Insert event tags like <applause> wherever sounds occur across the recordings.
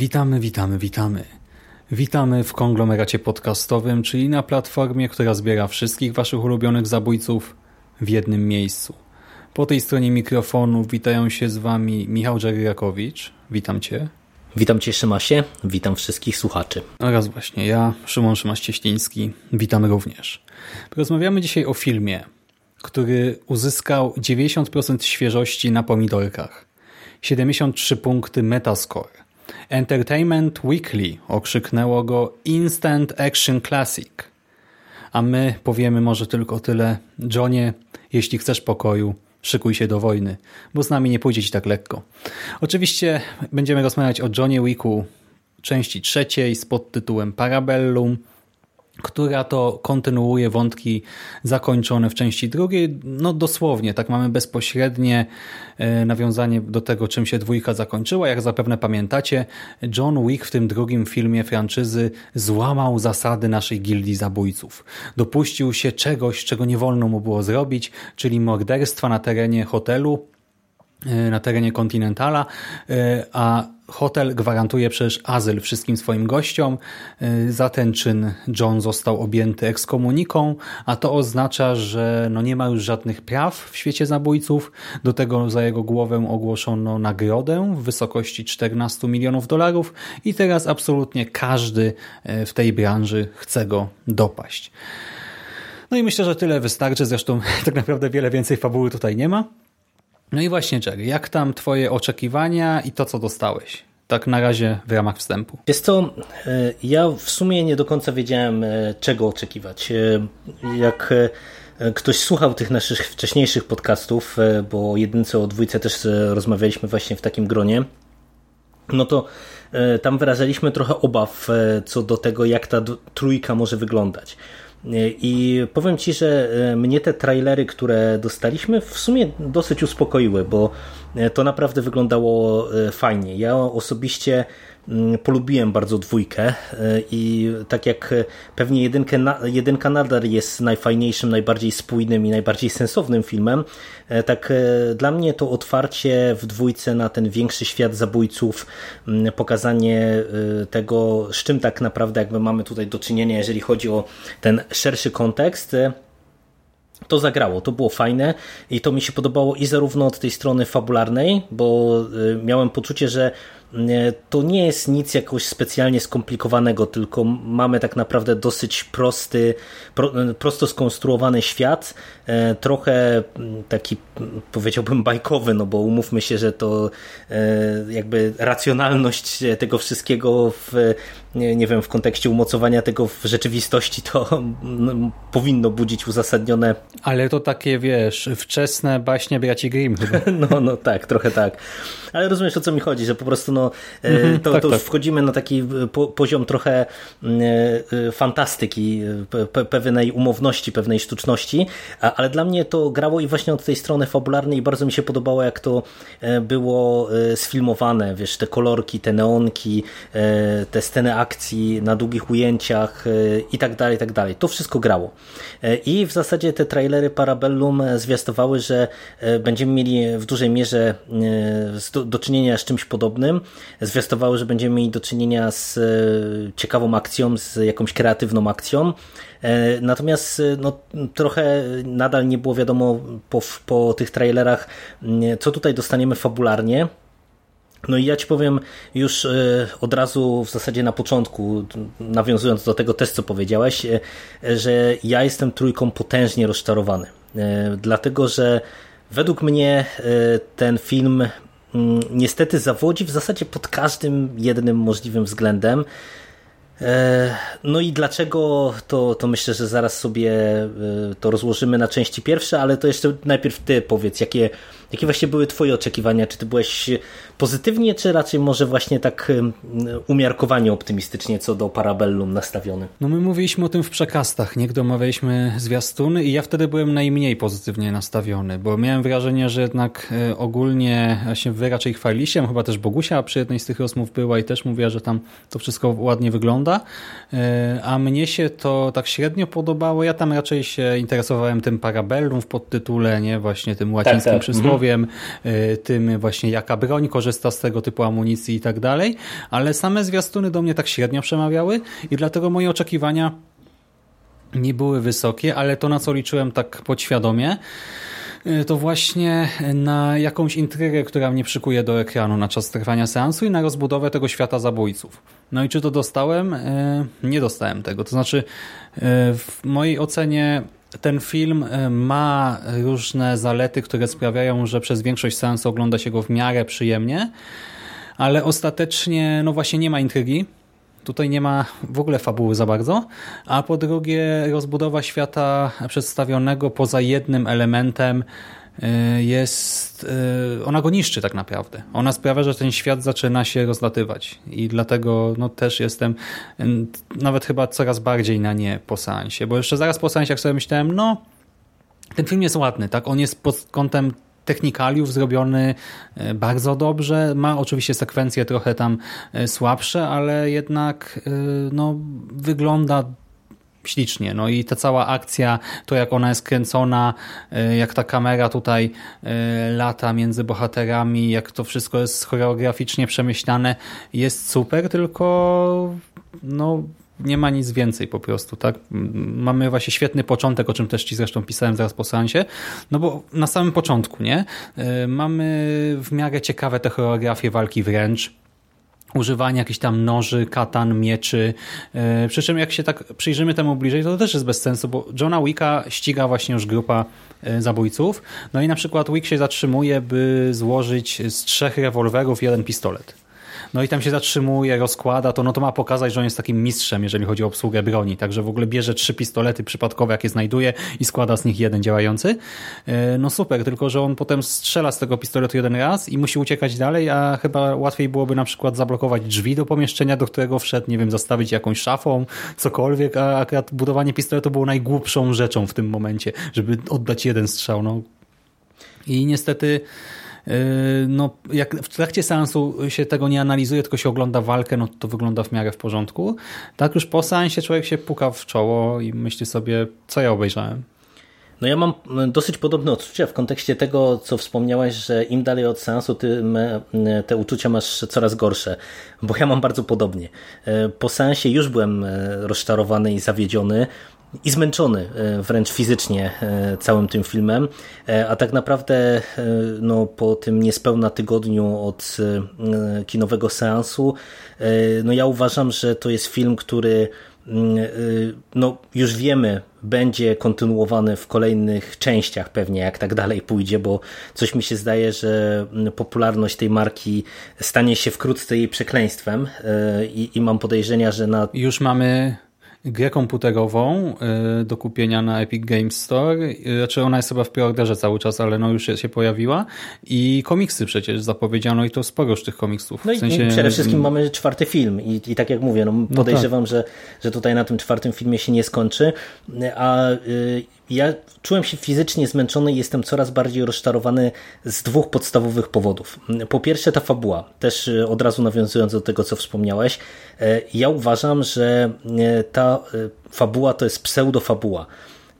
Witamy, witamy, witamy. Witamy w konglomeracie podcastowym, czyli na platformie, która zbiera wszystkich Waszych ulubionych zabójców w jednym miejscu. Po tej stronie mikrofonu witają się z Wami Michał Dżeryrakowicz. Witam Cię. Witam Cię Szymasie, witam wszystkich słuchaczy. Oraz właśnie ja, Szymon Szymaś-Cieśliński. Witamy również. Rozmawiamy dzisiaj o filmie, który uzyskał 90% świeżości na pomidorkach, 73 punkty Metascore. Entertainment Weekly okrzyknęło go Instant Action Classic. A my powiemy może tylko tyle. Johnie, jeśli chcesz pokoju, szykuj się do wojny, bo z nami nie pójdzie ci tak lekko. Oczywiście będziemy rozmawiać o Johnie Wicku części trzeciej z podtytułem Parabellum, która to kontynuuje wątki zakończone w części drugiej. No dosłownie, tak mamy bezpośrednie e, nawiązanie do tego, czym się dwójka zakończyła. Jak zapewne pamiętacie, John Wick w tym drugim filmie franczyzy złamał zasady naszej gildii zabójców. Dopuścił się czegoś, czego nie wolno mu było zrobić, czyli morderstwa na terenie hotelu, e, na terenie kontynentala, e, a hotel gwarantuje przecież azyl wszystkim swoim gościom. Za ten czyn John został objęty ekskomuniką, a to oznacza, że no nie ma już żadnych praw w świecie zabójców. Do tego za jego głowę ogłoszono nagrodę w wysokości 14 milionów dolarów i teraz absolutnie każdy w tej branży chce go dopaść. No i myślę, że tyle wystarczy. Zresztą <laughs> tak naprawdę wiele więcej fabuły tutaj nie ma. No i właśnie, Jerry, jak tam twoje oczekiwania i to, co dostałeś? Tak na razie w ramach wstępu. Jest to, ja w sumie nie do końca wiedziałem, czego oczekiwać. Jak ktoś słuchał tych naszych wcześniejszych podcastów, bo jedynce o dwójce też rozmawialiśmy właśnie w takim gronie, no to tam wyrażaliśmy trochę obaw co do tego, jak ta trójka może wyglądać. I powiem Ci, że mnie te trailery, które dostaliśmy, w sumie dosyć uspokoiły, bo to naprawdę wyglądało fajnie. Ja osobiście polubiłem bardzo dwójkę i tak jak pewnie jedynkę, jedynka nadal jest najfajniejszym, najbardziej spójnym i najbardziej sensownym filmem, tak dla mnie to otwarcie w dwójce na ten większy świat zabójców, pokazanie tego, z czym tak naprawdę jakby mamy tutaj do czynienia, jeżeli chodzi o ten szerszy kontekst, to zagrało, to było fajne i to mi się podobało i zarówno od tej strony fabularnej, bo miałem poczucie, że to nie jest nic jakoś specjalnie skomplikowanego, tylko mamy tak naprawdę dosyć prosty, pro, prosto skonstruowany świat, trochę taki powiedziałbym bajkowy, no bo umówmy się, że to jakby racjonalność tego wszystkiego w nie, wiem, w kontekście umocowania tego w rzeczywistości to no, powinno budzić uzasadnione. Ale to takie, wiesz, wczesne baśnie braci Grimm. <laughs> No, no tak, trochę tak. Ale rozumiesz o co mi chodzi, że po prostu no, to, tak, to tak. wchodzimy na taki po, poziom trochę fantastyki, pe, pewnej umowności, pewnej sztuczności, ale dla mnie to grało i właśnie od tej strony fabularnej i bardzo mi się podobało, jak to było sfilmowane, wiesz, te kolorki, te neonki, te sceny akcji, na długich ujęciach i tak dalej, i tak dalej. To wszystko grało. I w zasadzie te trailery Parabellum zwiastowały, że będziemy mieli w dużej mierze do czynienia z czymś podobnym. Zwiastowały, że będziemy mieli do czynienia z ciekawą akcją, z jakąś kreatywną akcją. Natomiast no, trochę nadal nie było wiadomo po, po tych trailerach, co tutaj dostaniemy fabularnie. No i ja Ci powiem już od razu w zasadzie na początku, nawiązując do tego też, co powiedziałeś, że ja jestem trójką potężnie rozczarowany. Dlatego, że według mnie ten film niestety zawodzi w zasadzie pod każdym jednym możliwym względem. No i dlaczego, to, to myślę, że zaraz sobie to rozłożymy na części pierwsze, ale to jeszcze najpierw Ty powiedz, jakie Jakie właśnie były twoje oczekiwania? Czy ty byłeś pozytywnie, czy raczej może właśnie tak umiarkowanie optymistycznie co do Parabellum nastawiony? No my mówiliśmy o tym w przekastach, nie? Gdy omawialiśmy zwiastuny i ja wtedy byłem najmniej pozytywnie nastawiony, bo miałem wrażenie, że jednak e, ogólnie właśnie wy raczej chwaliliście, chyba też Bogusia przy jednej z tych rozmów była i też mówiła, że tam to wszystko ładnie wygląda, e, a mnie się to tak średnio podobało. Ja tam raczej się interesowałem tym Parabellum w podtytule, nie? Właśnie tym łacińskim tak, tak. przysłowiem, mhm. tym właśnie jaka broń korzysta z tego typu amunicji i tak dalej, ale same zwiastuny do mnie tak średnio przemawiały i dlatego moje oczekiwania nie były wysokie, ale to na co liczyłem tak podświadomie, y, to właśnie na jakąś intrygę, która mnie przykuje do ekranu na czas trwania seansu i na rozbudowę tego świata zabójców. No i czy to dostałem? Y, nie dostałem tego. To znaczy w mojej ocenie ten film ma różne zalety, które sprawiają, że przez większość seansu ogląda się go w miarę przyjemnie, ale ostatecznie no właśnie nie ma intrygi, Tutaj nie ma w ogóle fabuły za bardzo, a po drugie rozbudowa świata przedstawionego poza jednym elementem jest, y, ona go niszczy tak naprawdę. Ona sprawia, że ten świat zaczyna się rozlatywać i dlatego no, też jestem nawet chyba coraz bardziej na nie po seansie, bo jeszcze zaraz po seansie jak sobie myślałem, no ten film jest ładny, tak? On jest pod kątem technikaliów zrobiony e, bardzo dobrze. Ma oczywiście sekwencje trochę tam e, słabsze, ale jednak e, no, wygląda ślicznie. No i ta cała akcja, to jak ona jest kręcona, jak ta kamera tutaj lata między bohaterami, jak to wszystko jest choreograficznie przemyślane, jest super, tylko no nie ma nic więcej po prostu, tak? Mamy właśnie świetny początek, o czym też Ci zresztą pisałem zaraz po seansie, no bo na samym początku, nie? E, mamy w miarę ciekawe te choreografie walki wręcz, używanie jakichś tam noży, katan, mieczy. E, przy czym jak się tak przyjrzymy temu bliżej, to też jest bez sensu, bo Johna Wicka ściga właśnie już grupa e, zabójców. No i na przykład Wick się zatrzymuje, by złożyć z trzech rewolwerów jeden pistolet no i tam się zatrzymuje, rozkłada to, no to ma pokazać, że on jest takim mistrzem, jeżeli chodzi o obsługę broni. Także w ogóle bierze trzy pistolety przypadkowe, jakie znajduje i składa z nich jeden działający. E, no super, tylko że on potem strzela z tego pistoletu jeden raz i musi uciekać dalej, a chyba łatwiej byłoby na przykład zablokować drzwi do pomieszczenia, do którego wszedł, nie wiem, zastawić jakąś szafą, cokolwiek, a akurat budowanie pistoletu było najgłupszą rzeczą w tym momencie, żeby oddać jeden strzał. No. I niestety no, jak w trakcie seansu się tego nie analizuje, tylko się ogląda walkę, no to wygląda w miarę w porządku. Tak już po seansie człowiek się puka w czoło i myśli sobie, co ja obejrzałem. No ja mam dosyć podobne odczucia w kontekście tego, co wspomniałeś, że im dalej od seansu, tym e, te uczucia masz coraz gorsze, bo ja mam bardzo podobnie. Po seansie już byłem rozczarowany i zawiedziony, i zmęczony e, wręcz fizycznie e, całym tym filmem, e, a tak naprawdę no, po tym niespełna tygodniu od kinowego seansu, no ja uważam, że to jest film, który mm, no, już wiemy, będzie kontynuowany w kolejnych częściach pewnie, jak tak dalej pójdzie, bo coś mi się zdaje, że popularność tej marki stanie się wkrótce jej przekleństwem i, i mam podejrzenia, że na... Już mamy grę komputerową y, do kupienia na Epic Games Store. Y, znaczy ona jest chyba w preorderze cały czas, ale no już się pojawiła. I komiksy przecież zapowiedziano i to sporo już tych komiksów. No w sensie... i przede wszystkim mamy czwarty film i, i tak jak mówię, no, no podejrzewam, no tak. że, że tutaj na tym czwartym filmie się nie skończy. A y, ja czułem się fizycznie zmęczony i jestem coraz bardziej rozczarowany z dwóch podstawowych powodów. Po pierwsze ta fabuła, też e, od razu nawiązując do tego, co wspomniałeś, e, ja uważam, że e, ta fabuła to jest pseudofabuła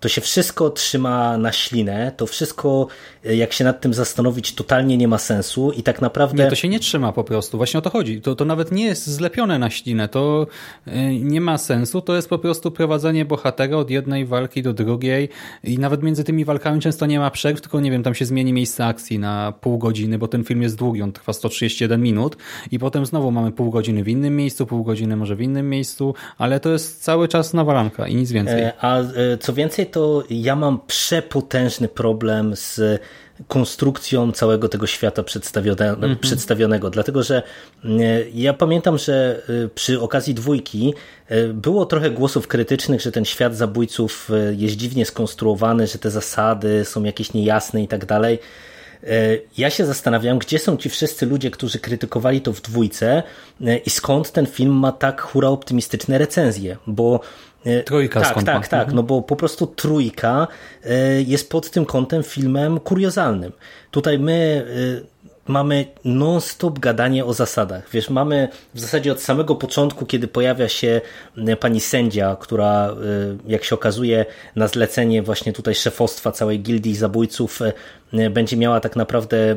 to się wszystko trzyma na ślinę, to wszystko, jak się nad tym zastanowić, totalnie nie ma sensu i tak naprawdę... Nie, to się nie trzyma po prostu, właśnie o to chodzi. To, to nawet nie jest zlepione na ślinę, to e, nie ma sensu, to jest po prostu prowadzenie bohatera od jednej walki do drugiej i nawet między tymi walkami często nie ma przerw, tylko nie wiem, tam się zmieni miejsce akcji na pół godziny, bo ten film jest długi, on trwa 131 minut i potem znowu mamy pół godziny w innym miejscu, pół godziny może w innym miejscu, ale to jest cały czas nawalanka i nic więcej. E, a co więcej, to ja mam przepotężny problem z konstrukcją całego tego świata przedstawione, mm -hmm. przedstawionego, dlatego że e, ja pamiętam, że e, przy okazji dwójki e, było trochę głosów krytycznych, że ten świat zabójców jest dziwnie skonstruowany, że te zasady są jakieś niejasne i tak dalej. ja się zastanawiam, gdzie są ci wszyscy ludzie, którzy krytykowali to w dwójce i skąd ten film ma tak hura optymistyczne recenzje, bo Trójka tak, tak, tak, Mhm. no bo po prostu trójka jest pod tym kątem filmem kuriozalnym. Tutaj my mamy non-stop gadanie o zasadach. Wiesz, mamy w zasadzie od samego początku, kiedy pojawia się pani sędzia, która, jak się okazuje, na zlecenie właśnie tutaj szefostwa całej gildii zabójców będzie miała tak naprawdę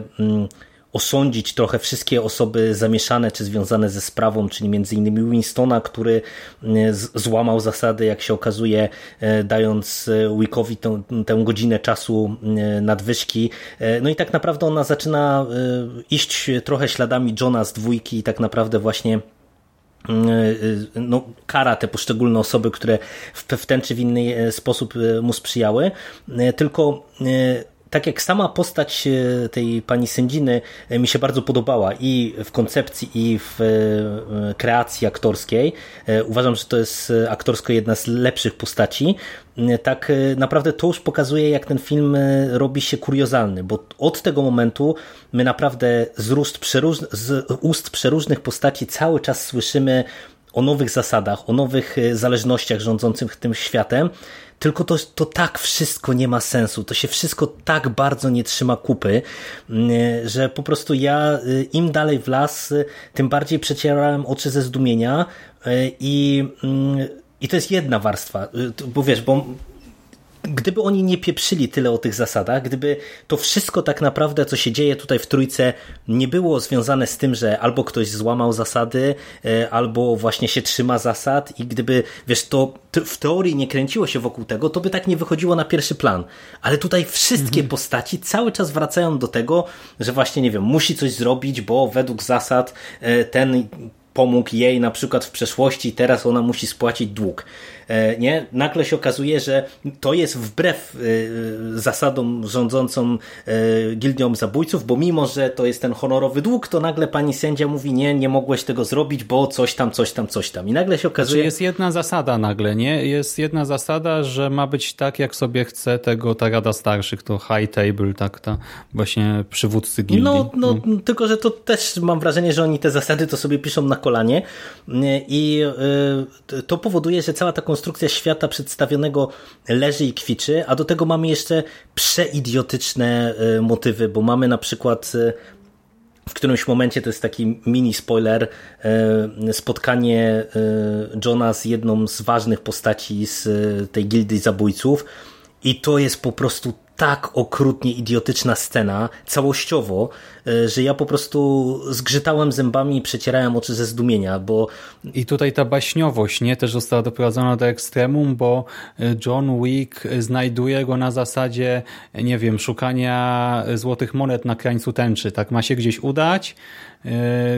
osądzić trochę wszystkie osoby zamieszane czy związane ze sprawą, czyli między innymi Winstona, który złamał zasady, jak się okazuje, dając Wickowi tę, tę godzinę czasu nadwyżki. No i tak naprawdę ona zaczyna iść trochę śladami Johna z dwójki i tak naprawdę właśnie no, kara te poszczególne osoby, które w, w ten czy w inny sposób mu sprzyjały. Tylko tak jak sama postać tej pani sędziny mi się bardzo podobała i w koncepcji, i w kreacji aktorskiej, uważam, że to jest aktorsko jedna z lepszych postaci, tak naprawdę to już pokazuje, jak ten film robi się kuriozalny, bo od tego momentu my naprawdę z, ust, przeróż, z ust przeróżnych postaci cały czas słyszymy o nowych zasadach, o nowych zależnościach rządzących tym światem, tylko to, to tak wszystko nie ma sensu, to się wszystko tak bardzo nie trzyma kupy, że po prostu ja im dalej w las, tym bardziej przecierałem oczy ze zdumienia i, i to jest jedna warstwa, bo wiesz, bo gdyby oni nie pieprzyli tyle o tych zasadach, gdyby to wszystko tak naprawdę, co się dzieje tutaj w trójce, nie było związane z tym, że albo ktoś złamał zasady, albo właśnie się trzyma zasad i gdyby, wiesz, to w teorii nie kręciło się wokół tego, to by tak nie wychodziło na pierwszy plan. Ale tutaj wszystkie mhm. postaci cały czas wracają do tego, że właśnie, nie wiem, musi coś zrobić, bo według zasad ten pomógł jej na przykład w przeszłości, teraz ona musi spłacić dług. Nie? Nagle się okazuje, że to jest wbrew zasadom rządzącą gildią zabójców, bo mimo, że to jest ten honorowy dług, to nagle pani sędzia mówi, nie, nie mogłeś tego zrobić, bo coś tam, coś tam, coś tam. I nagle się okazuje... Znaczy jest jedna zasada nagle, nie? Jest jedna zasada, że ma być tak, jak sobie chce tego ta Rada Starszych, to High Table, tak, ta właśnie przywódcy gildii. No, no, no, tylko, że to też mam wrażenie, że oni te zasady to sobie piszą na kolanie i to powoduje, że cała ta konstrukcja świata przedstawionego leży i kwiczy, a do tego mamy jeszcze przeidiotyczne motywy, bo mamy na przykład w którymś momencie, to jest taki mini spoiler, spotkanie Johna z jedną z ważnych postaci z tej gildii zabójców i to jest po prostu tak okrutnie idiotyczna scena, całościowo, że ja po prostu zgrzytałem zębami i przecierałem oczy ze zdumienia, bo... I tutaj ta baśniowość, nie? Też została doprowadzona do ekstremum, bo John Wick znajduje go na zasadzie, nie wiem, szukania złotych monet na krańcu tęczy. Tak ma się gdzieś udać,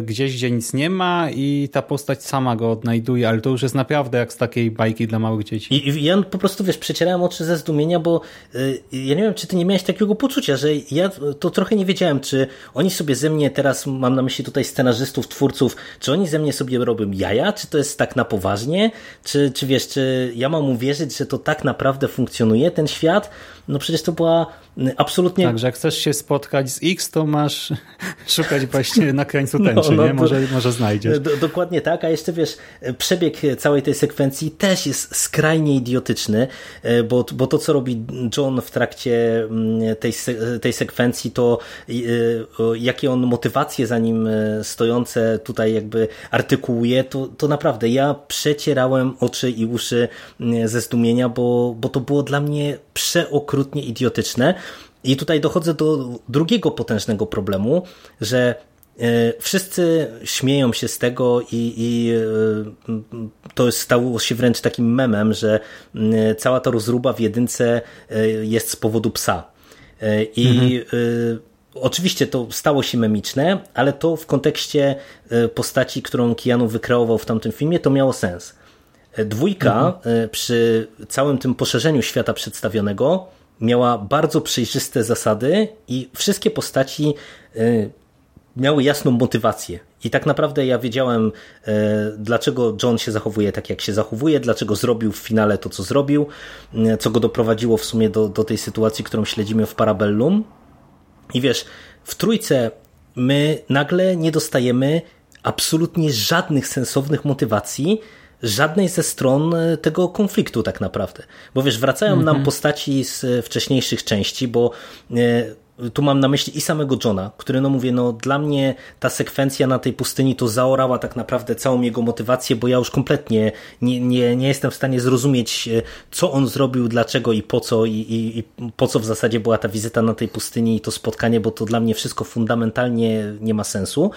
gdzieś, gdzie nic nie ma i ta postać sama go odnajduje, ale to już jest naprawdę jak z takiej bajki dla małych dzieci. I, i ja po prostu, wiesz, przecierałem oczy ze zdumienia, bo y, ja nie wiem, czy ty nie miałeś takiego poczucia, że ja to trochę nie wiedziałem, czy oni sobie ze mnie, teraz mam na myśli tutaj scenarzystów, twórców, czy oni ze mnie sobie robią jaja, czy to jest tak na poważnie, czy, czy wiesz, czy ja mam uwierzyć, że to tak naprawdę funkcjonuje, ten świat? No przecież to była absolutnie... Także jak chcesz się spotkać z X, to masz <laughs> szukać właśnie na krańcu tęczy, no, no, nie? Może, może znajdziesz. Do, dokładnie tak, a jeszcze wiesz, przebieg całej tej sekwencji też jest skrajnie idiotyczny, bo, bo to, co robi John w trakcie tej, tej sekwencji, to jakie on motywacje za nim stojące tutaj jakby artykułuje, to, to naprawdę ja przecierałem oczy i uszy ze zdumienia, bo, bo to było dla mnie przeokrutnie idiotyczne. I tutaj dochodzę do drugiego potężnego problemu, że Wszyscy śmieją się z tego i, i, to stało się wręcz takim memem, że cała ta rozruba w jedynce jest z powodu psa. I mhm. oczywiście to stało się memiczne, ale to w kontekście postaci, którą Keanu wykreował w tamtym filmie, to miało sens. Dwójka mhm. przy całym tym poszerzeniu świata przedstawionego miała bardzo przejrzyste zasady i wszystkie postaci miały jasną motywację. I tak naprawdę ja wiedziałem, dlaczego John się zachowuje tak, jak się zachowuje, dlaczego zrobił w finale to, co zrobił, co go doprowadziło w sumie do, do tej sytuacji, którą śledzimy w Parabellum. I wiesz, w trójce my nagle nie dostajemy absolutnie żadnych sensownych motywacji, żadnej ze stron e, tego konfliktu tak naprawdę. Bo wiesz, wracają nam mhm. postaci z e, wcześniejszych części, bo e, tu mam na myśli i samego Johna, który no mówię, no dla mnie ta sekwencja na tej pustyni to zaorała tak naprawdę całą jego motywację, bo ja już kompletnie nie, nie, nie jestem w stanie zrozumieć, co on zrobił, dlaczego i po co i, i, i po co w zasadzie była ta wizyta na tej pustyni i to spotkanie, bo to dla mnie wszystko fundamentalnie nie ma sensu.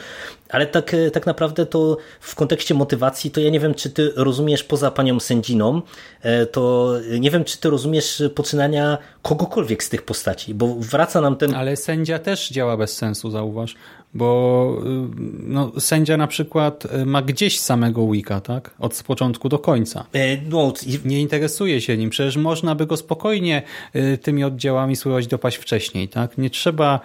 Ale tak, e, tak naprawdę to w kontekście motywacji, to ja nie wiem, czy ty rozumiesz poza panią sędziną, e, to nie wiem, czy ty rozumiesz poczynania kogokolwiek z tych postaci, bo wraca nam ten... Ale sędzia też działa bez sensu, zauważ, bo y, no, sędzia na przykład y, ma gdzieś samego Wicca, tak? Od początku do końca. E, no, nie interesuje się nim, przecież można by go spokojnie y, tymi oddziałami spróbować dopaść wcześniej, tak? Nie trzeba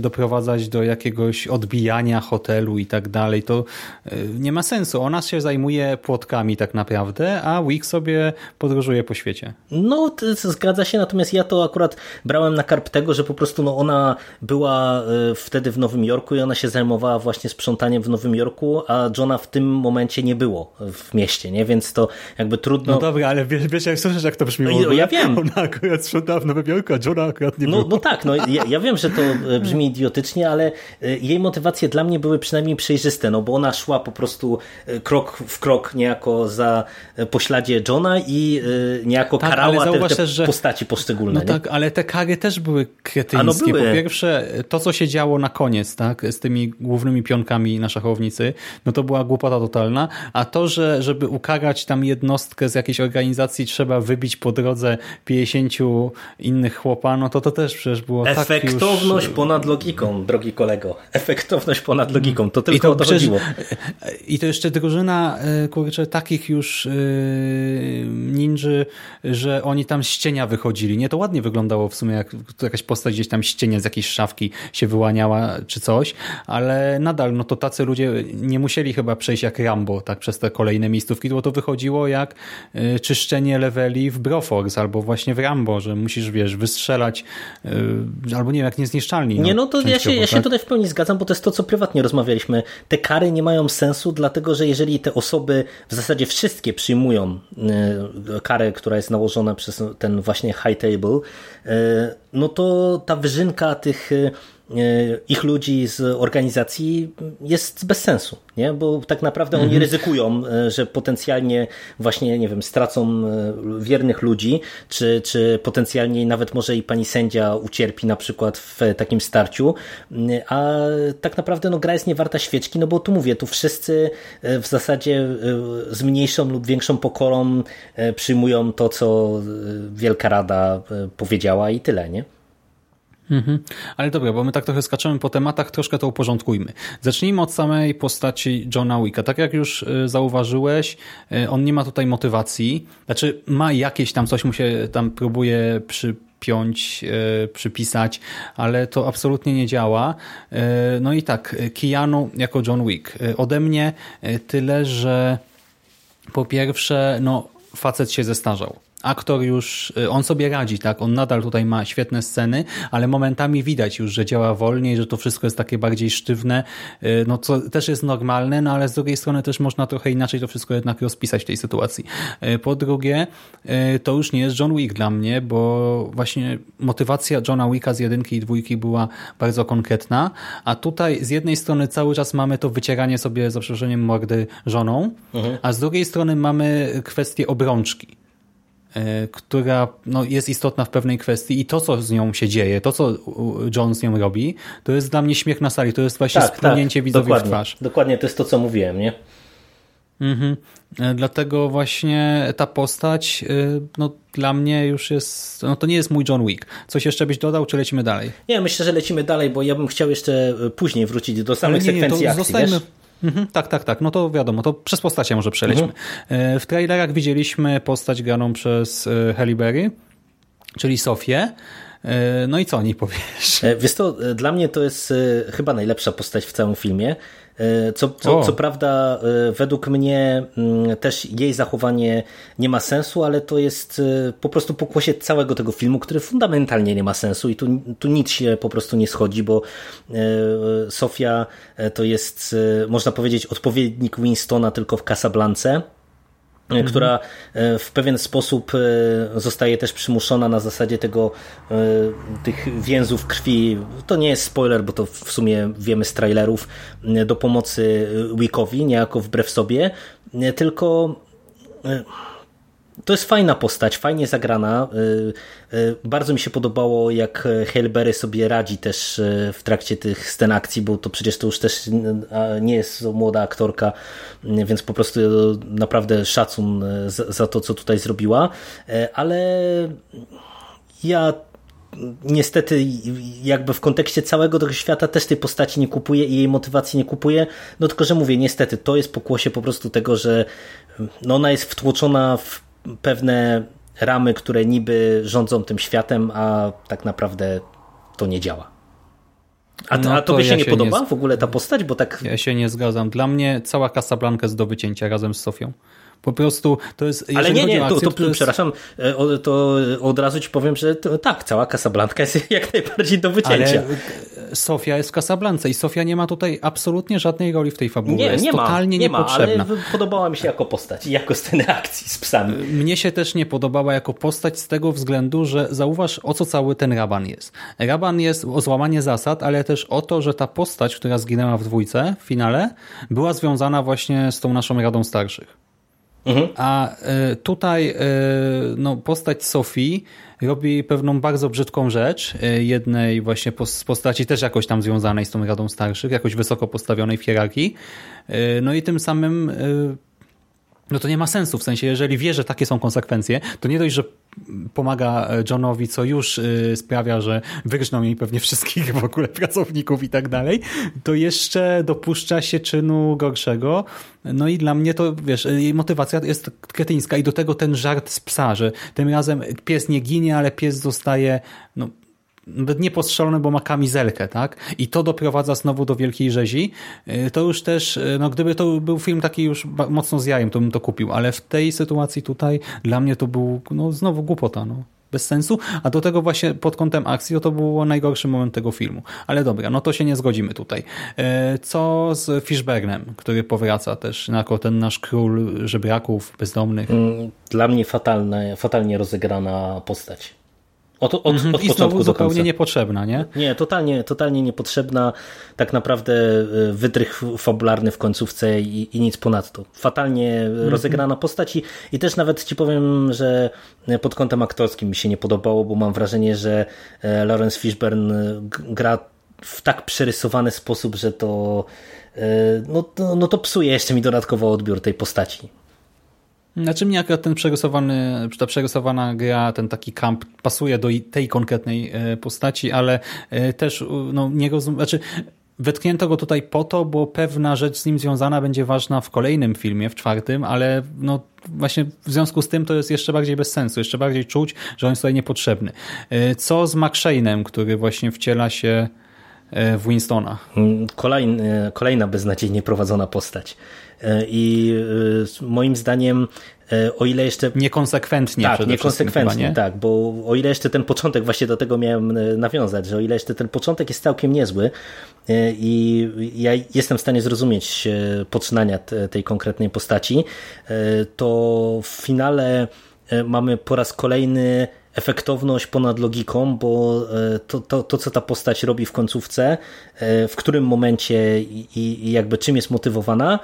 doprowadzać do jakiegoś odbijania hotelu i tak dalej, to e, nie ma sensu. Ona się zajmuje płotkami tak naprawdę, a Wick sobie podróżuje po świecie. No, zgadza się, natomiast ja to akurat brałem na karp tego, że po prostu no, ona była e, wtedy w Nowym Jorku i ona się zajmowała właśnie sprzątaniem w Nowym Jorku, a Johna w tym momencie nie było w mieście, nie? Więc to jakby trudno... No dobra, ale wiesz, wiesz jak słyszysz, jak to brzmi? No, ja wiem. Ona akurat sprzątała w Nowym Jorku, a Johna akurat nie no, było. No tak, no ja, ja wiem, że to brzmi idiotycznie, ale e, jej motywacje dla mnie były przynajmniej przejrzyste, no bo ona szła po prostu e, krok w krok niejako za e, pośladzie Johna i niejako tak, karała te, te że... postaci poszczególne. No nie? tak, ale te kary też były kretyńskie. No były. Po pierwsze, to co się działo na koniec, tak, z tymi głównymi pionkami na szachownicy, no to była głupota totalna, a to, że żeby ukarać tam jednostkę z jakiejś organizacji trzeba wybić po drodze 50 innych chłopa, no to to też przecież było Efektowność tak już... ponad logiką, drogi kolego. Efektowność ponad logiką. To tylko I to, o to przecież, chodziło. I to jeszcze drużyna, e, kurczę, takich już e, ninży, że oni tam z cienia wychodzili. Nie, to ładnie wyglądało w sumie, jak jakaś postać gdzieś tam z cienia z jakiejś szafki się wyłaniała, czy coś, ale nadal, no to tacy ludzie nie musieli chyba przejść jak Rambo, tak, przez te kolejne miejscówki, bo to wychodziło jak e, czyszczenie leveli w Broforce, albo właśnie w Rambo, że musisz, wiesz, wystrzelać, albo nie wiem, jak niezniszczalni. Nie, no, no to ja się, ja się tutaj w pełni zgadzam, bo to jest to, co prywatnie rozmawialiśmy. Te kary nie mają sensu, dlatego że jeżeli te osoby w zasadzie wszystkie przyjmują e, karę, która jest nałożona przez ten właśnie high table, e, no to ta wyżynka tych e, ich ludzi z organizacji jest bez sensu, nie? bo tak naprawdę oni mhm. ryzykują, że potencjalnie właśnie, nie wiem, stracą wiernych ludzi, czy, czy potencjalnie nawet może i pani sędzia ucierpi na przykład w takim starciu, a tak naprawdę no, gra jest niewarta świeczki, no bo tu mówię, tu wszyscy w zasadzie z mniejszą lub większą pokorą przyjmują to, co Wielka Rada powiedziała i tyle, nie? Mhm. Ale dobra, bo my tak trochę skaczemy po tematach, troszkę to uporządkujmy. Zacznijmy od samej postaci Johna Wicka. Tak jak już y, zauważyłeś, y, on nie ma tutaj motywacji. Znaczy ma jakieś tam, coś mu się tam próbuje przypiąć, y, przypisać, ale to absolutnie nie działa. No i tak, Keanu jako John Wick. Ode mnie tyle, że po pierwsze, no facet się zestarzał aktor już, y, on sobie radzi, tak? On nadal tutaj ma świetne sceny, ale momentami widać już, że działa wolniej, że to wszystko jest takie bardziej sztywne, y, no co też jest normalne, no ale z drugiej strony też można trochę inaczej to wszystko jednak rozpisać w tej sytuacji. Y, po drugie, to już nie jest John Wick dla mnie, bo właśnie motywacja Johna Wicka z jedynki i dwójki była bardzo konkretna, a tutaj z jednej strony cały czas mamy to wycieranie sobie za przeproszeniem mordy żoną, mhm. a z drugiej strony mamy kwestię obrączki która no, jest istotna w pewnej kwestii i to, co z nią się dzieje, to, co John z nią robi, to jest dla mnie śmiech na sali. To jest właśnie tak, splunięcie tak, widzowi dokładnie, w twarz. Dokładnie, to jest to, co mówiłem, nie? Mhm. E, dlatego właśnie ta postać e, no, dla mnie już jest, no to nie jest mój John Wick. Coś jeszcze byś dodał, czy lecimy dalej? Nie, myślę, że lecimy dalej, bo ja bym chciał jeszcze później wrócić do samych nie, sekwencji nie, to akcji, zostajmy, wiesz? Mhm, tak, tak, tak. No to wiadomo, to przez postacie może przelećmy. Mhm. E, w trailerach widzieliśmy postać graną przez e, Halle Berry, czyli Sofię. No i co o niej powiesz? Wiesz to, dla mnie to jest chyba najlepsza postać w całym filmie. Co, co, co, prawda, według mnie mm, też jej zachowanie nie ma sensu, ale to jest po prostu pokłosie całego tego filmu, który fundamentalnie nie ma sensu i tu, tu nic się po prostu nie schodzi, bo Sofia to jest, można powiedzieć, odpowiednik Winstona tylko w Casablance. Która e, w pewien sposób e, zostaje też przymuszona na zasadzie tego e, tych więzów krwi. To nie jest spoiler, bo to w sumie wiemy z trailerów do pomocy Wickowi, niejako wbrew sobie, tylko to jest fajna postać, fajnie zagrana. Y, y, bardzo mi się podobało, jak Halle Berry sobie radzi też y, w trakcie tych scen akcji, bo to przecież to już też nie jest młoda aktorka, więc po prostu naprawdę szacun za to, co tutaj zrobiła. Ale ja niestety jakby w kontekście całego tego świata też tej postaci nie kupuję i jej motywacji nie kupuję, no tylko, że mówię, niestety to jest pokłosie po prostu tego, że no ona jest wtłoczona w pewne ramy, które niby rządzą tym światem, a tak naprawdę to nie działa. A, no a tobie się nie się podoba nie... w ogóle ta postać? Bo tak... Ja się nie zgadzam. Dla mnie cała Casablanca jest do wycięcia razem z Sofią. Po prostu to jest. Ale nie, nie, akcję, to, to, to jest... przepraszam, e, to od razu ci powiem, że to, tak, cała Casablanca jest <laughs> jak najbardziej do wycięcia. Ale Sofia jest w Casablance i Sofia nie ma tutaj absolutnie żadnej roli w tej fabule. Nie, jest nie totalnie ma, nie niepotrzebna. Ma, ale podobała mi się jako postać i jako sceny akcji z psami. Mnie się też nie podobała jako postać z tego względu, że zauważ o co cały ten Raban jest. Raban jest o złamanie zasad, ale też o to, że ta postać, która zginęła w dwójce w finale, była związana właśnie z tą naszą Radą Starszych. Mhm. A e, tutaj e, no, postać Sofii robi pewną bardzo brzydką rzecz, e, jednej właśnie postaci też jakoś tam związanej z tą Radą Starszych, jakoś wysoko postawionej w hierarchii. No i tym samym no to nie ma sensu, w sensie jeżeli wie, że takie są konsekwencje, to nie dość, że pomaga e, Johnowi, co już e, sprawia, że wyrżną jej pewnie wszystkich w ogóle <laughs> pracowników i tak dalej, to jeszcze dopuszcza się czynu gorszego. No i dla mnie to, wiesz, jej motywacja jest kretyńska i do tego ten żart z psa, że tym razem pies nie ginie, ale pies zostaje no, niepostrzelony, bo ma kamizelkę, tak? I to doprowadza znowu do wielkiej rzezi. Y, to już też, y, no gdyby to był film taki już mocno z jajem, to bym to kupił, ale w tej sytuacji tutaj dla mnie to był, no znowu głupota, no bez sensu, a do tego właśnie pod kątem akcji to, to był najgorszy moment tego filmu. Ale dobra, no to się nie zgodzimy tutaj. Y, co z Fishburnem, który powraca też jako ten nasz król żebraków, bezdomnych? Mm, dla mnie fatalne, fatalnie rozegrana postać. Od, od, mhm. od I początku zupełnie końca. niepotrzebna, nie? Nie, totalnie, totalnie niepotrzebna. Tak naprawdę y, wytrych fabularny w końcówce i, i nic ponadto. Fatalnie mhm. rozegrana postać i, i też nawet ci powiem, że pod kątem aktorskim mi się nie podobało, bo mam wrażenie, że Lawrence Fishburne gra w tak przerysowany sposób, że to no, to, no to psuje jeszcze mi dodatkowo odbiór tej postaci. Znaczy mnie akurat ten przerysowany, ta przerysowana gra, ten taki kamp pasuje do tej konkretnej e, postaci, ale e, też no, nie rozumiem, znaczy Wytknięto go tutaj po to, bo pewna rzecz z nim związana będzie ważna w kolejnym filmie, w czwartym, ale no właśnie w związku z tym to jest jeszcze bardziej bez sensu, jeszcze bardziej czuć, że on jest tutaj niepotrzebny. E, co z McShane'em, który właśnie wciela się w Winstona? Kolejny, kolejna beznadziejnie prowadzona postać. E, I e, moim zdaniem e, o ile jeszcze... Niekonsekwentnie Tak, niekonsekwentnie, nie? tak, bo o ile jeszcze ten początek, właśnie do tego miałem nawiązać, że o ile jeszcze ten początek jest całkiem niezły i ja jestem w stanie zrozumieć poczynania tej konkretnej postaci, to w finale mamy po raz kolejny efektowność ponad logiką, bo to, to, to, co ta postać robi w końcówce, w którym momencie i, i jakby czym jest motywowana,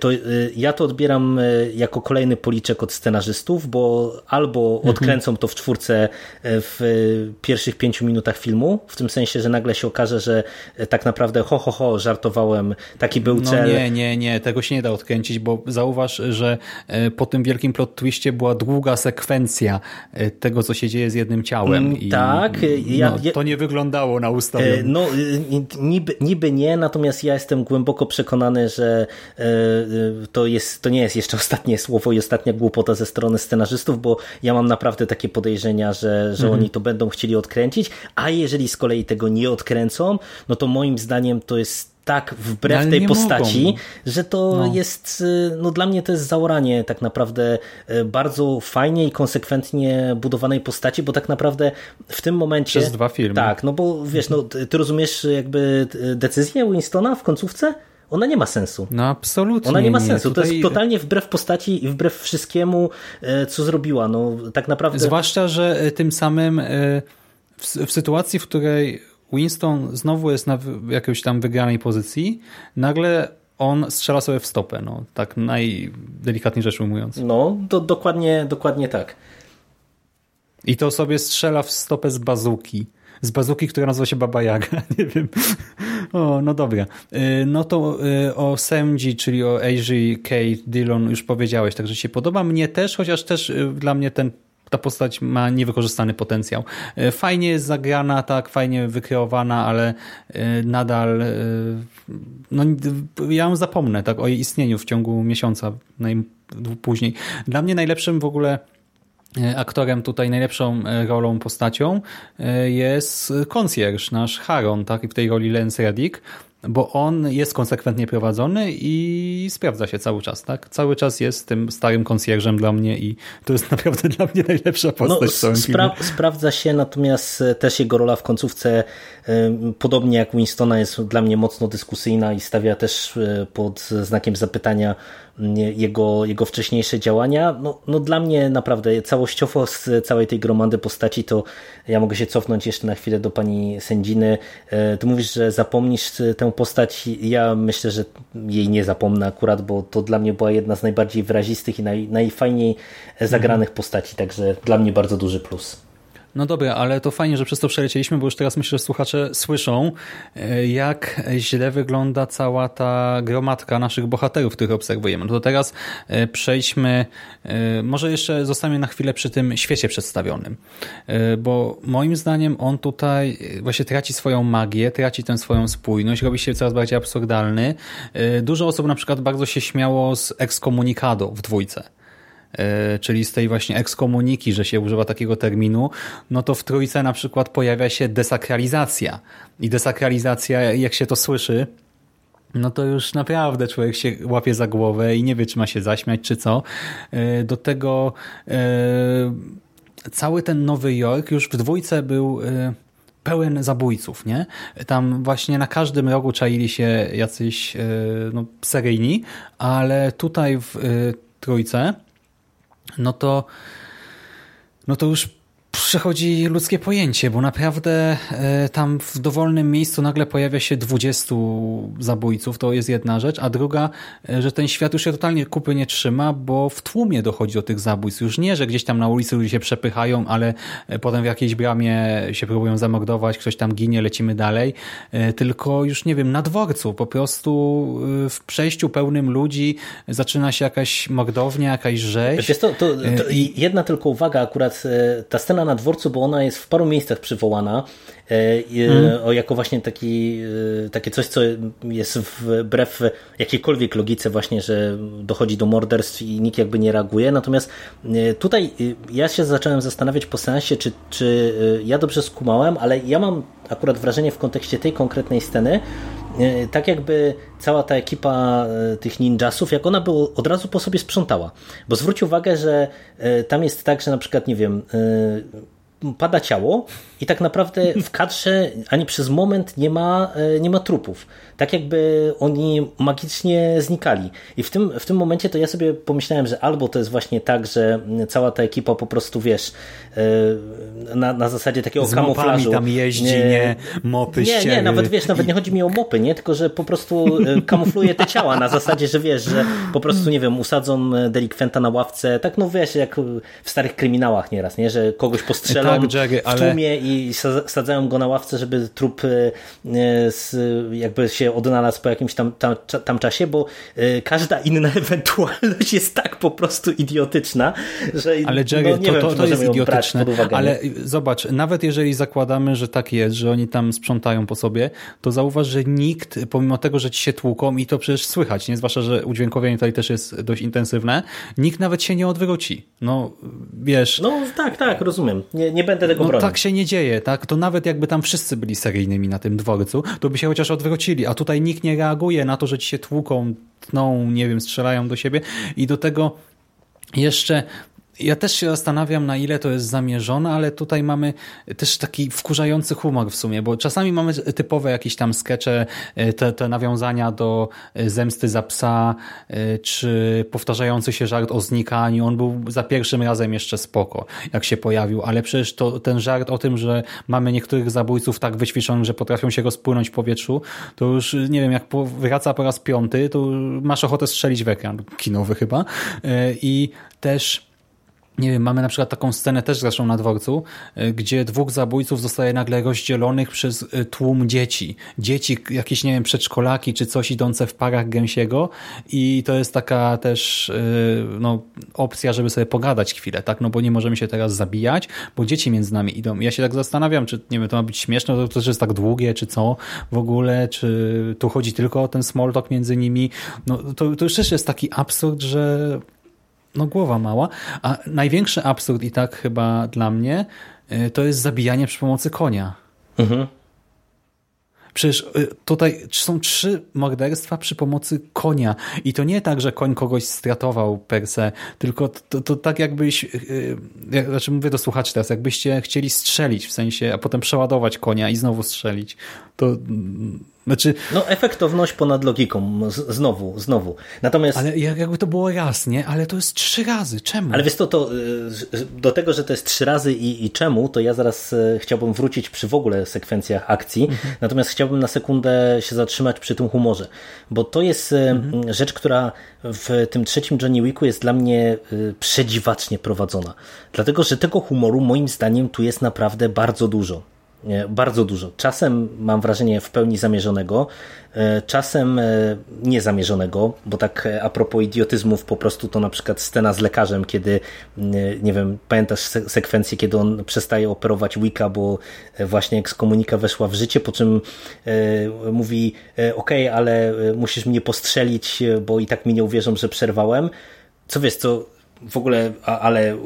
to e, ja to odbieram e, jako kolejny policzek od scenarzystów, bo albo mhm. odkręcą to w czwórce w pierwszych pięciu minutach filmu, w tym sensie, że nagle się okaże, że tak naprawdę ho, ho, ho, żartowałem, taki był no cel. Nie, nie, nie, tego się nie da odkręcić, bo zauważ, że po tym wielkim plot twiście była długa sekwencja tego, co się dzieje z jednym ciałem. Mm, I, tak. Ja, no, to nie wyglądało na ustawieniu. No, niby, niby nie, natomiast ja jestem głęboko przekonany, że to, jest, to nie jest jeszcze <laughs> ostatnie słowo i ostatnia głupota ze strony scenarzystów, bo ja mam naprawdę takie podejrzenia, że, że mhm. oni to będą chcieli odkręcić, a jeżeli z kolei tego nie odkręcą, no to moim zdaniem to jest tak wbrew tej postaci, mogą. że to no. jest, y, no dla mnie to jest zaoranie tak naprawdę y, bardzo fajnie i konsekwentnie budowanej postaci, bo tak naprawdę w tym momencie... Przez dwa filmy. Tak, no bo wiesz, no ty rozumiesz jakby decyzję Winstona w końcówce? Ona nie ma sensu. No absolutnie. Ona nie ma sensu. Tutaj... To jest totalnie wbrew postaci i wbrew wszystkiemu, e, co zrobiła. No tak naprawdę. Zwłaszcza, że e, tym samym e, w, sytuacji, w której Winston znowu jest na jakiejś tam wygranej pozycji, nagle on strzela sobie w stopę, no tak najdelikatniej rzecz ujmując. No, to dokładnie, dokładnie tak. I to sobie strzela w stopę z bazuki. Z bazuki, która nazywa się Baba Yaga. <laughs> Nie wiem. O, no dobra. Y, no to y, o Semji, czyli o Asia Kate Dillon już powiedziałeś, także się podoba. Mnie też, chociaż też y, dla mnie ten ta postać ma niewykorzystany potencjał. Fajnie jest zagrana, tak, fajnie wykreowana, ale nadal no, ja ją zapomnę tak, o jej istnieniu w ciągu miesiąca później. Dla mnie najlepszym w ogóle aktorem tutaj, najlepszą rolą, postacią jest concierge, nasz Haron, tak, i w tej roli Lance Reddick, bo on jest konsekwentnie prowadzony i sprawdza się cały czas, tak? Cały czas jest tym starym konsjerżem dla mnie i to jest <laughs> naprawdę dla mnie najlepsza postać no, w całym spra filmie. Sprawdza się, natomiast e, też jego rola w końcówce, e, podobnie jak Winstona, jest dla mnie mocno dyskusyjna i stawia też e, pod znakiem zapytania jego, jego wcześniejsze działania. No, no dla mnie naprawdę całościowo z całej tej gromady postaci to ja mogę się cofnąć jeszcze na chwilę do pani sędziny. E, ty mówisz, że zapomnisz tę postać. Ja myślę, że jej nie zapomnę akurat, bo to dla mnie była jedna z najbardziej wyrazistych i naj, najfajniej zagranych postaci, także dla mnie bardzo duży plus. No dobra, ale to fajnie, że przez to przelecieliśmy, bo już teraz myślę, że słuchacze słyszą, e, jak źle wygląda cała ta gromadka naszych bohaterów, których obserwujemy. No to teraz e, przejdźmy, e, może jeszcze zostaniemy na chwilę przy tym świecie przedstawionym, bo moim zdaniem on tutaj właśnie traci swoją magię, traci tę swoją spójność, robi się coraz bardziej absurdalny. Dużo osób na przykład bardzo się śmiało z ekskomunikado w dwójce czyli z tej właśnie ekskomuniki, że się używa takiego terminu, no to w trójce na przykład pojawia się desakralizacja. I desakralizacja, jak się to słyszy, no to już naprawdę człowiek się łapie za głowę i nie wie, czy ma się zaśmiać, czy co. E, do tego e, cały ten Nowy Jork już w dwójce był pełen zabójców, nie? Tam właśnie na każdym rogu czaili się jacyś no, seryjni, ale tutaj w trójce no to, no to już przechodzi ludzkie pojęcie, bo naprawdę e, tam w dowolnym miejscu nagle pojawia się 20 zabójców, to jest jedna rzecz, a druga, e, że ten świat już się totalnie kupy nie trzyma, bo w tłumie dochodzi do tych zabójstw. Już nie, że gdzieś tam na ulicy ludzie się przepychają, ale e, potem w jakiejś bramie się próbują zamordować, ktoś tam ginie, lecimy dalej, tylko już nie wiem, na dworcu, po prostu w przejściu pełnym ludzi zaczyna się jakaś mordownia, jakaś rzeź. Wiesz, to, to, to jedna tylko uwaga, akurat ta scena na dworcu, bo ona jest w paru miejscach przywołana mm. jako właśnie taki, e, takie coś, co jest wbrew jakiejkolwiek logice właśnie, że dochodzi do morderstw i nikt jakby nie reaguje. Natomiast tutaj ja się zacząłem zastanawiać po seansie, czy, czy ja dobrze skumałem, ale ja mam akurat wrażenie w kontekście tej konkretnej sceny, tak jakby cała ta ekipa tych ninjasów, jak ona by od razu po sobie sprzątała. Bo zwróć uwagę, że tam jest tak, że na przykład, nie wiem, pada ciało i tak naprawdę w kadrze ani przez moment nie ma, e, nie ma trupów. Tak jakby oni magicznie znikali. I w tym, w tym momencie to ja sobie pomyślałem, że albo to jest właśnie tak, że cała ta ekipa po prostu, wiesz, e, na, na zasadzie takiego Z kamuflażu. tam jeździ, nie, nie mopy, Nie, nie, nawet wiesz, nawet nie chodzi mi o mopy, nie, tylko że po prostu e, kamufluje te ciała na zasadzie, że wiesz, że po prostu, nie wiem, usadzą delikwenta na ławce, tak no wiesz, jak w starych kryminałach nieraz, nie, że kogoś postrzelają tak, Jerry, ale... w tłumie i sadzają go na ławce, żeby trup jakby się odnalazł po jakimś tam, tam, tam czasie, bo każda inna <laughs> ewentualność jest tak po prostu idiotyczna, że ale Jerry, no, nie to, wiem, to, to jest idiotyczne, ale zobacz, nawet jeżeli zakładamy, że tak jest, że oni tam sprzątają po sobie, to zauważ, że nikt, pomimo tego, że ci się tłuką i to przecież słychać, nie? zwłaszcza, że udźwiękowienie tutaj też jest dość intensywne, nikt nawet się nie odwróci. No, wiesz... No tak, tak, rozumiem. Nie, nie będę tego no, bronił. tak się nie dzieje, tak? To nawet jakby tam wszyscy byli seryjnymi na tym dworcu, to by się chociaż odwrócili, a tutaj nikt nie reaguje na to, że ci się tłuką, tną, nie wiem, strzelają do siebie i do tego jeszcze ja też się zastanawiam, na ile to jest zamierzone, ale tutaj mamy też taki wkurzający humor w sumie, bo czasami mamy typowe jakieś tam skecze, e, te, te nawiązania do e, zemsty za psa, e, czy powtarzający się żart o znikaniu. On był za pierwszym razem jeszcze spoko, jak się pojawił, ale przecież to, ten żart o tym, że mamy niektórych zabójców tak wyćwiczonych, że potrafią się rozpłynąć w powietrzu, to już nie wiem, jak wraca po raz piąty, to masz ochotę strzelić w ekran, kinowy chyba. I też nie wiem, mamy na przykład taką scenę też zresztą na dworcu, e, gdzie dwóch zabójców zostaje nagle rozdzielonych przez e, tłum dzieci. Dzieci, jakieś, nie wiem, przedszkolaki czy coś idące w parach gęsiego i to jest taka też e, no, opcja, żeby sobie pogadać chwilę, tak? No bo nie możemy się teraz zabijać, bo dzieci między nami idą. Ja się tak zastanawiam, czy nie wiem, to ma być śmieszne, to też jest tak długie, czy co w ogóle, czy tu chodzi tylko o ten small talk między nimi. No to, to już też jest taki absurd, że no głowa mała, a największy absurd i tak chyba dla mnie y, to jest zabijanie przy pomocy konia. Mhm. Przecież y, tutaj są trzy morderstwa przy pomocy konia i to nie tak, że koń kogoś stratował per se, tylko to, to tak jakbyś, yy, znaczy mówię do słuchaczy teraz, jakbyście chcieli strzelić w sensie, a potem przeładować konia i znowu strzelić. To mm, znaczy... No efektowność ponad logiką, znowu, znowu. Natomiast... Ale jakby to było raz, nie? Ale to jest trzy razy, czemu? Ale wiesz to, to y, do tego, że to jest trzy razy i, i czemu, to ja zaraz y, chciałbym wrócić przy w ogóle sekwencjach akcji, mhm. natomiast chciałbym na sekundę się zatrzymać przy tym humorze, bo to jest y, mhm. rzecz, która w tym trzecim Johnny Wicku jest dla mnie przedziwacznie prowadzona. Dlatego, że tego humoru moim zdaniem tu jest naprawdę bardzo dużo. Bardzo dużo. Czasem mam wrażenie w pełni zamierzonego, e, czasem e, niezamierzonego, bo tak e, a propos idiotyzmów, po prostu to na przykład scena z lekarzem, kiedy, nie wiem, pamiętasz sekwencję, kiedy on przestaje operować Wicca, bo właśnie ekskomunika weszła w życie, po czym mówi, ok, ale musisz mnie postrzelić, bo i tak mi nie uwierzą, że przerwałem. Co wiesz, co w ogóle, ale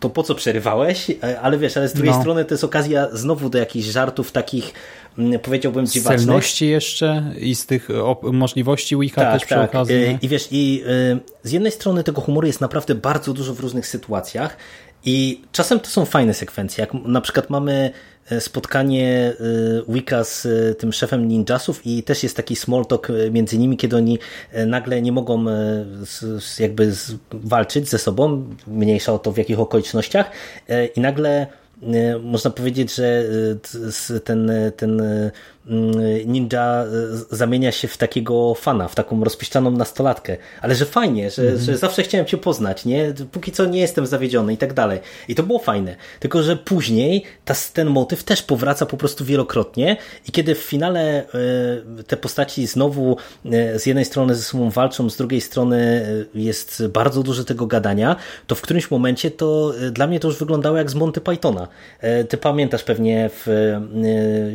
to po co przerywałeś? Ale wiesz, ale z drugiej no. strony to jest okazja znowu do jakichś żartów takich, mm, powiedziałbym, dziwacznych. Z celności jeszcze i z tych możliwości Wicca tak, też przy tak. okazji. Nie? I wiesz, i z jednej strony tego humoru jest naprawdę bardzo dużo w różnych sytuacjach i czasem to są fajne sekwencje, jak na przykład mamy E, spotkanie e, Wicca z e, tym szefem ninjasów i też jest taki small talk między nimi, kiedy oni nagle nie mogą jakby walczyć ze sobą, mniejsza o to w jakich okolicznościach i nagle można powiedzieć, że ten, ten ninja e, zamienia się w takiego fana, w taką rozpiszczaną nastolatkę. Ale że fajnie, że, mm -hmm. że zawsze chciałem cię poznać, nie? Póki co nie jestem zawiedziony i tak dalej. I to było fajne. Tylko, że później ta, ten motyw też powraca po prostu wielokrotnie i kiedy w finale y, te postaci znowu y, z jednej strony ze sobą walczą, z drugiej strony jest bardzo dużo tego gadania, to w którymś momencie to dla mnie to już wyglądało jak z Monty Pythona. ty pamiętasz pewnie w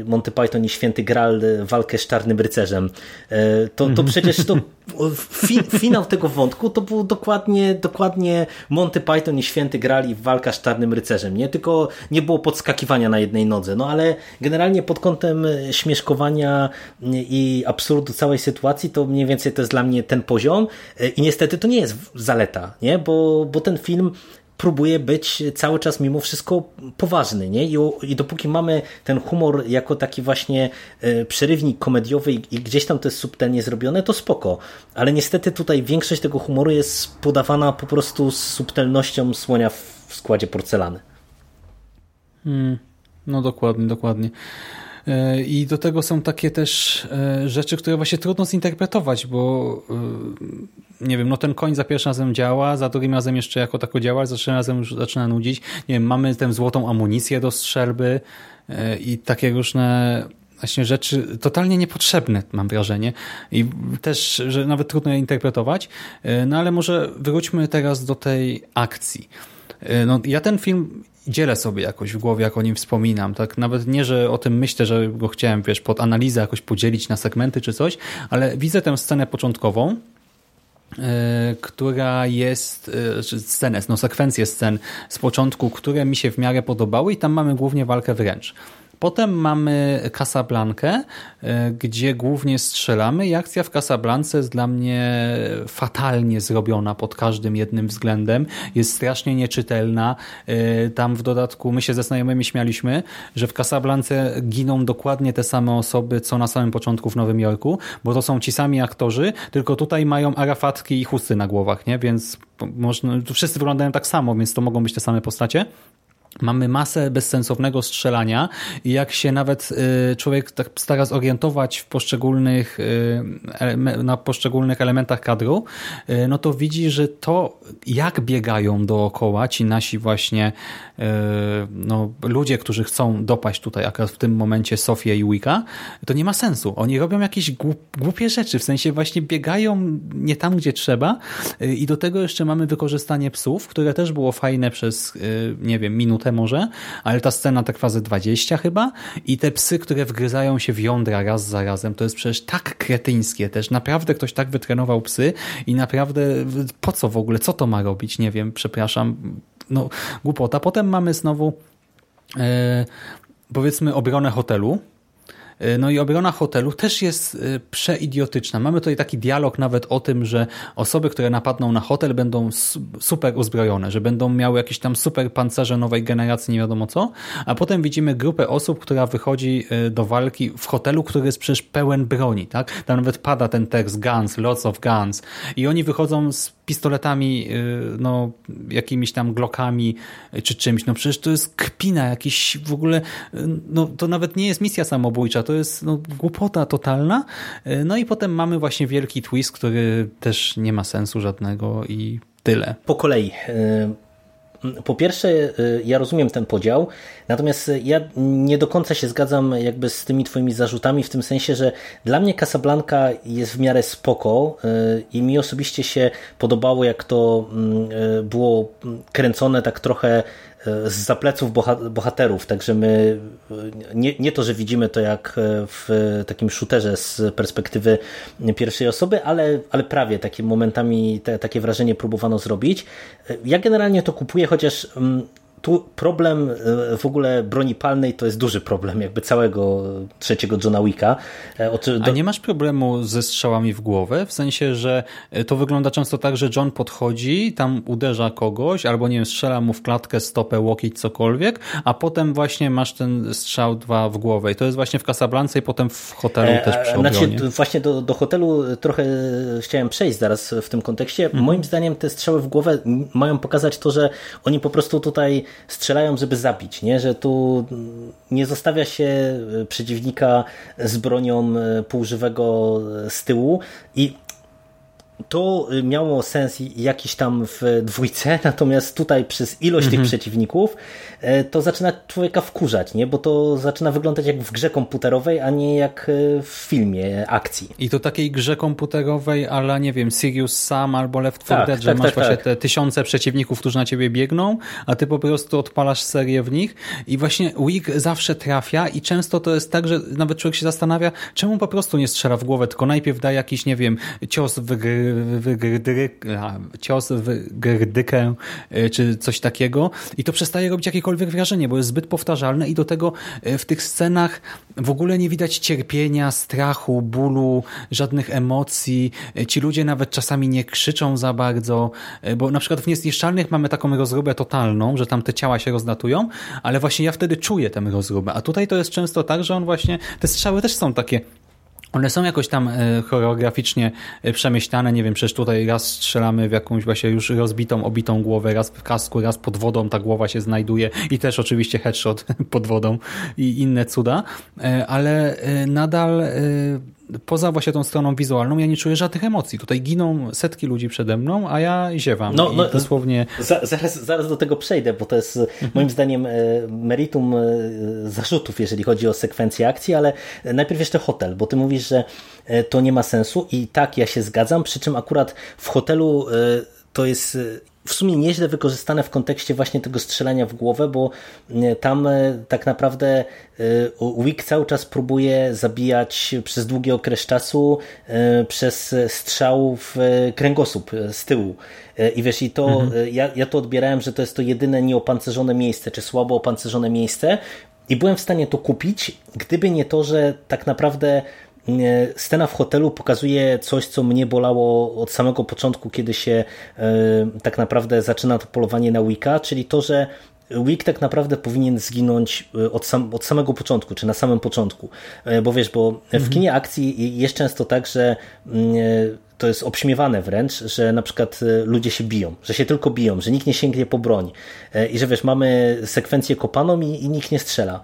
Monty Python i Święty Święty Graal walkę z Czarnym Rycerzem. E, to, to mhm. przecież to <laughs> fi, finał tego wątku to był dokładnie, dokładnie Monty Python i Święty Graal i walka z Czarnym Rycerzem. Nie tylko nie było podskakiwania na jednej nodze, no ale generalnie pod kątem śmieszkowania i absurdu całej sytuacji to mniej więcej to jest dla mnie ten poziom e, i niestety to nie jest zaleta, nie? Bo, bo ten film próbuje być cały czas mimo wszystko poważny, nie? I, I dopóki mamy ten humor jako taki właśnie e, przerywnik komediowy i, gdzieś tam to jest subtelnie zrobione, to spoko. Ale niestety tutaj większość tego humoru jest podawana po prostu z subtelnością słonia w, w składzie porcelany. Hmm. No dokładnie, dokładnie. E, I do tego są takie też e, rzeczy, które właśnie trudno zinterpretować, bo nie wiem, no ten koń za pierwszym razem działa, za drugim razem jeszcze jako tako działa, za trzecim razem już zaczyna nudzić. Nie wiem, mamy tę złotą amunicję do strzelby e, i takie różne właśnie rzeczy totalnie niepotrzebne, mam wrażenie. I też, że nawet trudno je interpretować. E, no ale może wróćmy teraz do tej akcji. No, ja ten film dzielę sobie jakoś w głowie, jak o nim wspominam. Tak nawet nie, że o tym myślę, że go chciałem, wiesz, pod analizę jakoś podzielić na segmenty czy coś, ale widzę tę scenę początkową, e, która jest, yy, scenę, no sekwencję scen z początku, które mi się w miarę podobały i tam mamy głównie walkę wręcz. Potem mamy Casablankę, e, gdzie głównie strzelamy i akcja w Casablance jest dla mnie fatalnie zrobiona pod każdym jednym względem. Jest strasznie nieczytelna. E, tam w dodatku my się ze znajomymi śmialiśmy, że w Casablance giną dokładnie te same osoby, co na samym początku w Nowym Jorku, bo to są ci sami aktorzy, tylko tutaj mają arafatki i chusty na głowach, nie? więc można, wszyscy wyglądają tak samo, więc to mogą być te same postacie. Mamy masę bezsensownego strzelania i jak się nawet y, człowiek tak stara zorientować w poszczególnych, y, na poszczególnych elementach kadru, y, no to widzi, że to jak biegają dookoła ci nasi właśnie no, ludzie, którzy chcą dopaść tutaj akurat w tym momencie Sofię i Wicca, to nie ma sensu. Oni robią jakieś głupie rzeczy, w sensie właśnie biegają nie tam, gdzie trzeba i do tego jeszcze mamy wykorzystanie psów, które też było fajne przez, nie wiem, minutę minutę może, ale ta scena trwa ze 20 chyba i te psy, które wgryzają się w jądra raz za razem, to jest przecież tak kretyńskie też. Naprawdę ktoś tak wytrenował psy i naprawdę po co w ogóle, co to ma robić? Nie wiem, przepraszam. No, głupota. Potem mamy znowu e, powiedzmy obronę hotelu, no i obrona hotelu też jest e, przeidiotyczna. Mamy tutaj taki dialog nawet o tym, że osoby, które napadną na hotel będą super uzbrojone, że będą miały jakieś tam super pancerze nowej generacji, nie wiadomo co, a potem widzimy grupę osób, która wychodzi e, do walki w hotelu, który jest przecież pełen broni, tak? Tam nawet pada ten tekst guns, lots of guns i oni wychodzą z pistoletami, no jakimiś tam glokami czy czymś, no przecież to jest kpina, jakiś w ogóle, no to nawet nie jest misja samobójcza, to jest no, głupota totalna. E, no i potem mamy właśnie wielki twist, który też nie ma sensu żadnego i tyle. Po kolei. E, po pierwsze, e, ja rozumiem ten podział, natomiast ja nie do końca się zgadzam jakby z tymi twoimi zarzutami, w tym sensie, że dla mnie Casablanca jest w miarę spoko i mi osobiście się podobało, jak to było kręcone tak trochę z zapleców bohaterów, także my nie, nie to, że widzimy to jak w takim shooterze z perspektywy pierwszej osoby, ale, ale prawie takie momentami te, takie wrażenie próbowano zrobić. Ja generalnie to kupuję, chociaż mm, tu problem e, w ogóle broni palnej to jest duży problem jakby całego trzeciego Johna Wicka. E, A nie masz problemu ze strzałami w głowę? W sensie, że e, to wygląda często tak, że John podchodzi, tam uderza kogoś, albo nie wiem, strzela mu w klatkę, stopę, łokieć, cokolwiek, a potem właśnie masz ten strzał dwa w głowę. I to jest właśnie w Casablance i potem w hotelu e, też przy znaczy, Właśnie do, do hotelu trochę chciałem przejść zaraz w tym kontekście. Mhm. Moim zdaniem te strzały w głowę mają pokazać to, że oni po prostu tutaj strzelają, żeby zabić, nie? że tu nie zostawia się e, przeciwnika z bronią e, półżywego e, z tyłu i to miało sens jakiś tam w dwójce, <laughs> natomiast tutaj przez ilość mhm. tych przeciwników E, to zaczyna człowieka wkurzać, nie? bo to zaczyna wyglądać jak w grze komputerowej, a nie jak e, w filmie akcji. I to takiej grze komputerowej, ale nie wiem, Sirius Sam albo Left 4 tak, Dead, że tak, masz tak, właśnie tak. te tysiące przeciwników, którzy na ciebie biegną, a ty po prostu odpalasz serię w nich i właśnie Wig zawsze trafia i często to jest tak, że nawet człowiek się zastanawia, czemu po prostu nie strzela w głowę, tylko najpierw da jakiś, nie wiem, cios w, gry, cios w gerdykę, e, czy coś takiego i to przestaje robić jakiekolwiek wrażenie, bo jest zbyt powtarzalne i do tego e, w tych scenach w ogóle nie widać cierpienia, strachu, bólu, żadnych emocji. E, ci ludzie nawet czasami nie krzyczą za bardzo, bo na przykład w Niezniszczalnych mamy taką rozróbę totalną, że tam te ciała się rozlatują, ale właśnie ja wtedy czuję tę rozróbę, a tutaj to jest często tak, że on właśnie, te strzały też są takie one są jakoś tam e, choreograficznie e, przemyślane, nie wiem, przecież tutaj raz strzelamy w jakąś właśnie już rozbitą, obitą głowę, raz w kasku, raz pod wodą ta głowa się znajduje i też oczywiście headshot <laughs> pod wodą i inne cuda, e, ale nadal poza właśnie tą stroną wizualną ja nie czuję żadnych emocji. Tutaj giną setki ludzi przede mną, a ja ziewam. No, no dosłownie... Za, zaraz, zaraz do tego przejdę, bo to jest mhm. moim zdaniem e, meritum e, zarzutów, jeżeli chodzi o sekwencję akcji, ale najpierw jeszcze hotel, bo ty mówisz, że to nie ma sensu i tak ja się zgadzam, przy czym akurat w hotelu to jest w sumie nieźle wykorzystane w kontekście właśnie tego strzelania w głowę, bo e, tam e, tak naprawdę e, Wick cały czas próbuje zabijać przez długi okres czasu przez strzał w kręgosłup z tyłu. I wiesz, i to mhm. ja, ja to odbierałem, że to jest to jedyne nieopancerzone miejsce, czy słabo opancerzone miejsce. I byłem w stanie to kupić, gdyby nie to, że tak naprawdę Scena w hotelu pokazuje coś, co mnie bolało od samego początku, kiedy się e, tak naprawdę zaczyna to polowanie na Wicca, czyli to, że Wick tak naprawdę powinien zginąć e, od, sam, od samego początku, czy na samym początku. E, bo wiesz, bo w mhm. kinie akcji jest często tak, że mm, to jest obśmiewane wręcz, że na przykład ludzie się biją, że się tylko biją, że nikt nie sięgnie po broń i że wiesz, mamy sekwencję kopaną i, i nikt nie strzela.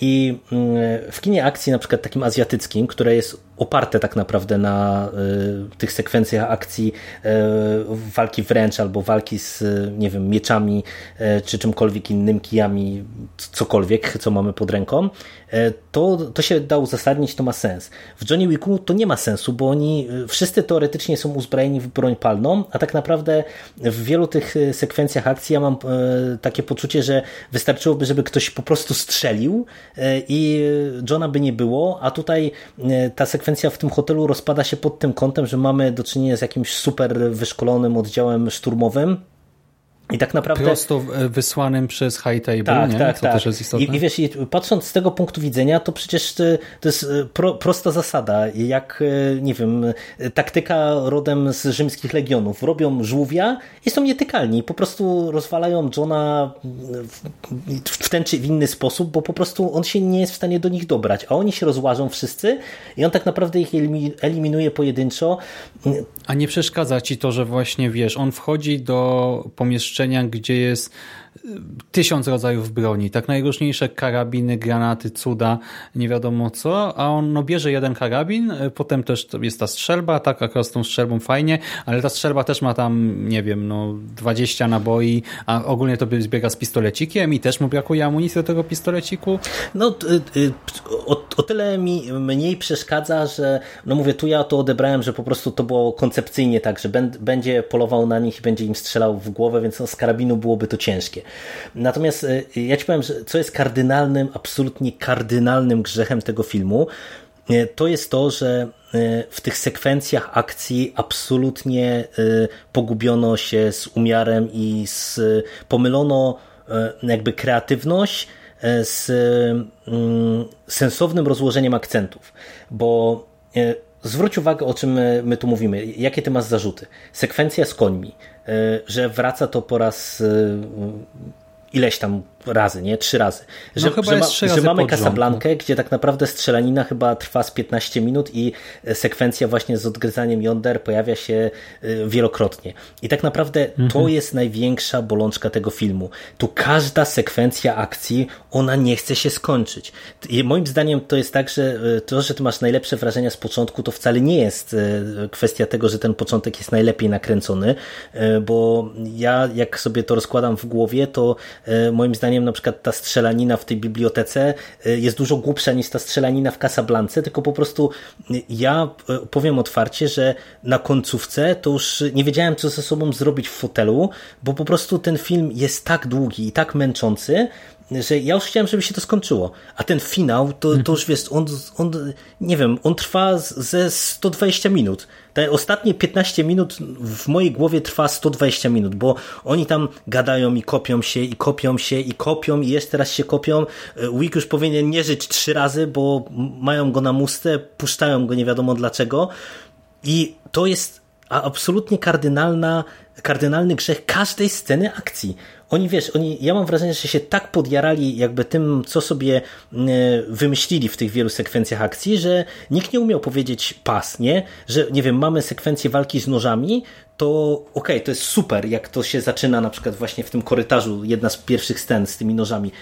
I mm, w kinie akcji, na przykład takim azjatyckim, które jest oparte tak naprawdę na tych sekwencjach akcji walki wręcz albo walki z, nie wiem, mieczami czy czymkolwiek innym, kijami, cokolwiek, co mamy pod ręką, to, to się da uzasadnić, to ma sens. W Johnny Wicku to nie ma sensu, bo oni wszyscy teoretycznie są uzbrojeni w broń palną, a tak naprawdę w wielu tych sekwencjach akcji ja mam takie poczucie, że wystarczyłoby, żeby ktoś po prostu strzelił i Johna by nie było, a tutaj ta sekwencja w tym hotelu rozpada się pod tym kątem, że mamy do czynienia z jakimś super wyszkolonym oddziałem szturmowym, i tak naprawdę. Prosto wysłanym przez High Table, tak, nie? Tak, Co tak. Też jest istotne. I, I wiesz, patrząc z tego punktu widzenia, to przecież to jest e, pro, prosta zasada, jak, e, nie wiem, taktyka rodem z rzymskich legionów. Robią żółwia i są nietykalni. Po prostu rozwalają Johna w, w ten czy w inny sposób, bo po prostu on się nie jest w stanie do nich dobrać. A oni się rozłażą wszyscy i on tak naprawdę ich eliminuje pojedynczo. A nie przeszkadza ci to, że właśnie wiesz, on wchodzi do pomieszczenia gdzie jest tysiąc rodzajów broni, tak najróżniejsze karabiny, granaty, cuda, nie wiadomo co, a on no, bierze jeden karabin, e, potem też jest ta strzelba, tak akurat z tą strzelbą fajnie, ale ta strzelba też ma tam, nie wiem, no 20 naboi, a ogólnie to zbiega z pistolecikiem i też mu brakuje amunicji do tego pistoleciku. No y, o, o tyle mi mniej przeszkadza, że no mówię, tu ja to odebrałem, że po prostu to było koncepcyjnie tak, że będzie polował na nich i będzie im strzelał w głowę, więc no, z karabinu byłoby to ciężkie. Natomiast e, ja ci powiem, co jest kardynalnym, absolutnie kardynalnym grzechem tego filmu, e, to jest to, że e, w tych sekwencjach akcji absolutnie pogubiono się z umiarem i z, pomylono jakby kreatywność z mm, sensownym rozłożeniem akcentów, bo zwróć uwagę o czym my tu mówimy, jakie ty masz zarzuty. Sekwencja z końmi, że wraca to po raz ileś tam razy, nie? Trzy razy. Że, no że, ma, że mamy Casablankę, gdzie tak naprawdę strzelanina chyba trwa z 15 minut i e, sekwencja właśnie z odgryzaniem jąder pojawia się e, wielokrotnie. I tak naprawdę mhm. to jest największa bolączka tego filmu. Tu każda sekwencja akcji, ona nie chce się skończyć. I moim zdaniem to jest tak, że e, to, że ty masz najlepsze wrażenia z początku, to wcale nie jest kwestia tego, że ten początek jest najlepiej nakręcony, bo ja jak sobie to rozkładam w głowie, to moim zdaniem zdaniem na przykład ta strzelanina w tej bibliotece y, jest dużo głupsza niż ta strzelanina w Casablance, tylko po prostu ja y, powiem otwarcie, że na końcówce to już nie wiedziałem co ze sobą zrobić w fotelu, bo po prostu ten film jest tak długi i tak męczący, że ja już chciałem, żeby się to skończyło. A ten finał, to, to już wiesz, on, on, nie wiem, on trwa ze 120 minut. Te ostatnie 15 minut w mojej głowie trwa 120 minut, bo oni tam gadają i kopią się, i kopią się, i kopią, i jeszcze raz się kopią. Wick już powinien nie żyć trzy razy, bo mają go na mustę, puszczają go nie wiadomo dlaczego. I to jest absolutnie kardynalna, kardynalny grzech każdej sceny akcji oni wiesz, oni, ja mam wrażenie, że się tak podjarali jakby tym, co sobie e, wymyślili w tych wielu sekwencjach akcji, że nikt nie umiał powiedzieć pas, nie? Że, nie wiem, mamy sekwencję walki z nożami, to okej, okay, to jest super, jak to się zaczyna na przykład właśnie w tym korytarzu, jedna z pierwszych scen z tymi nożami.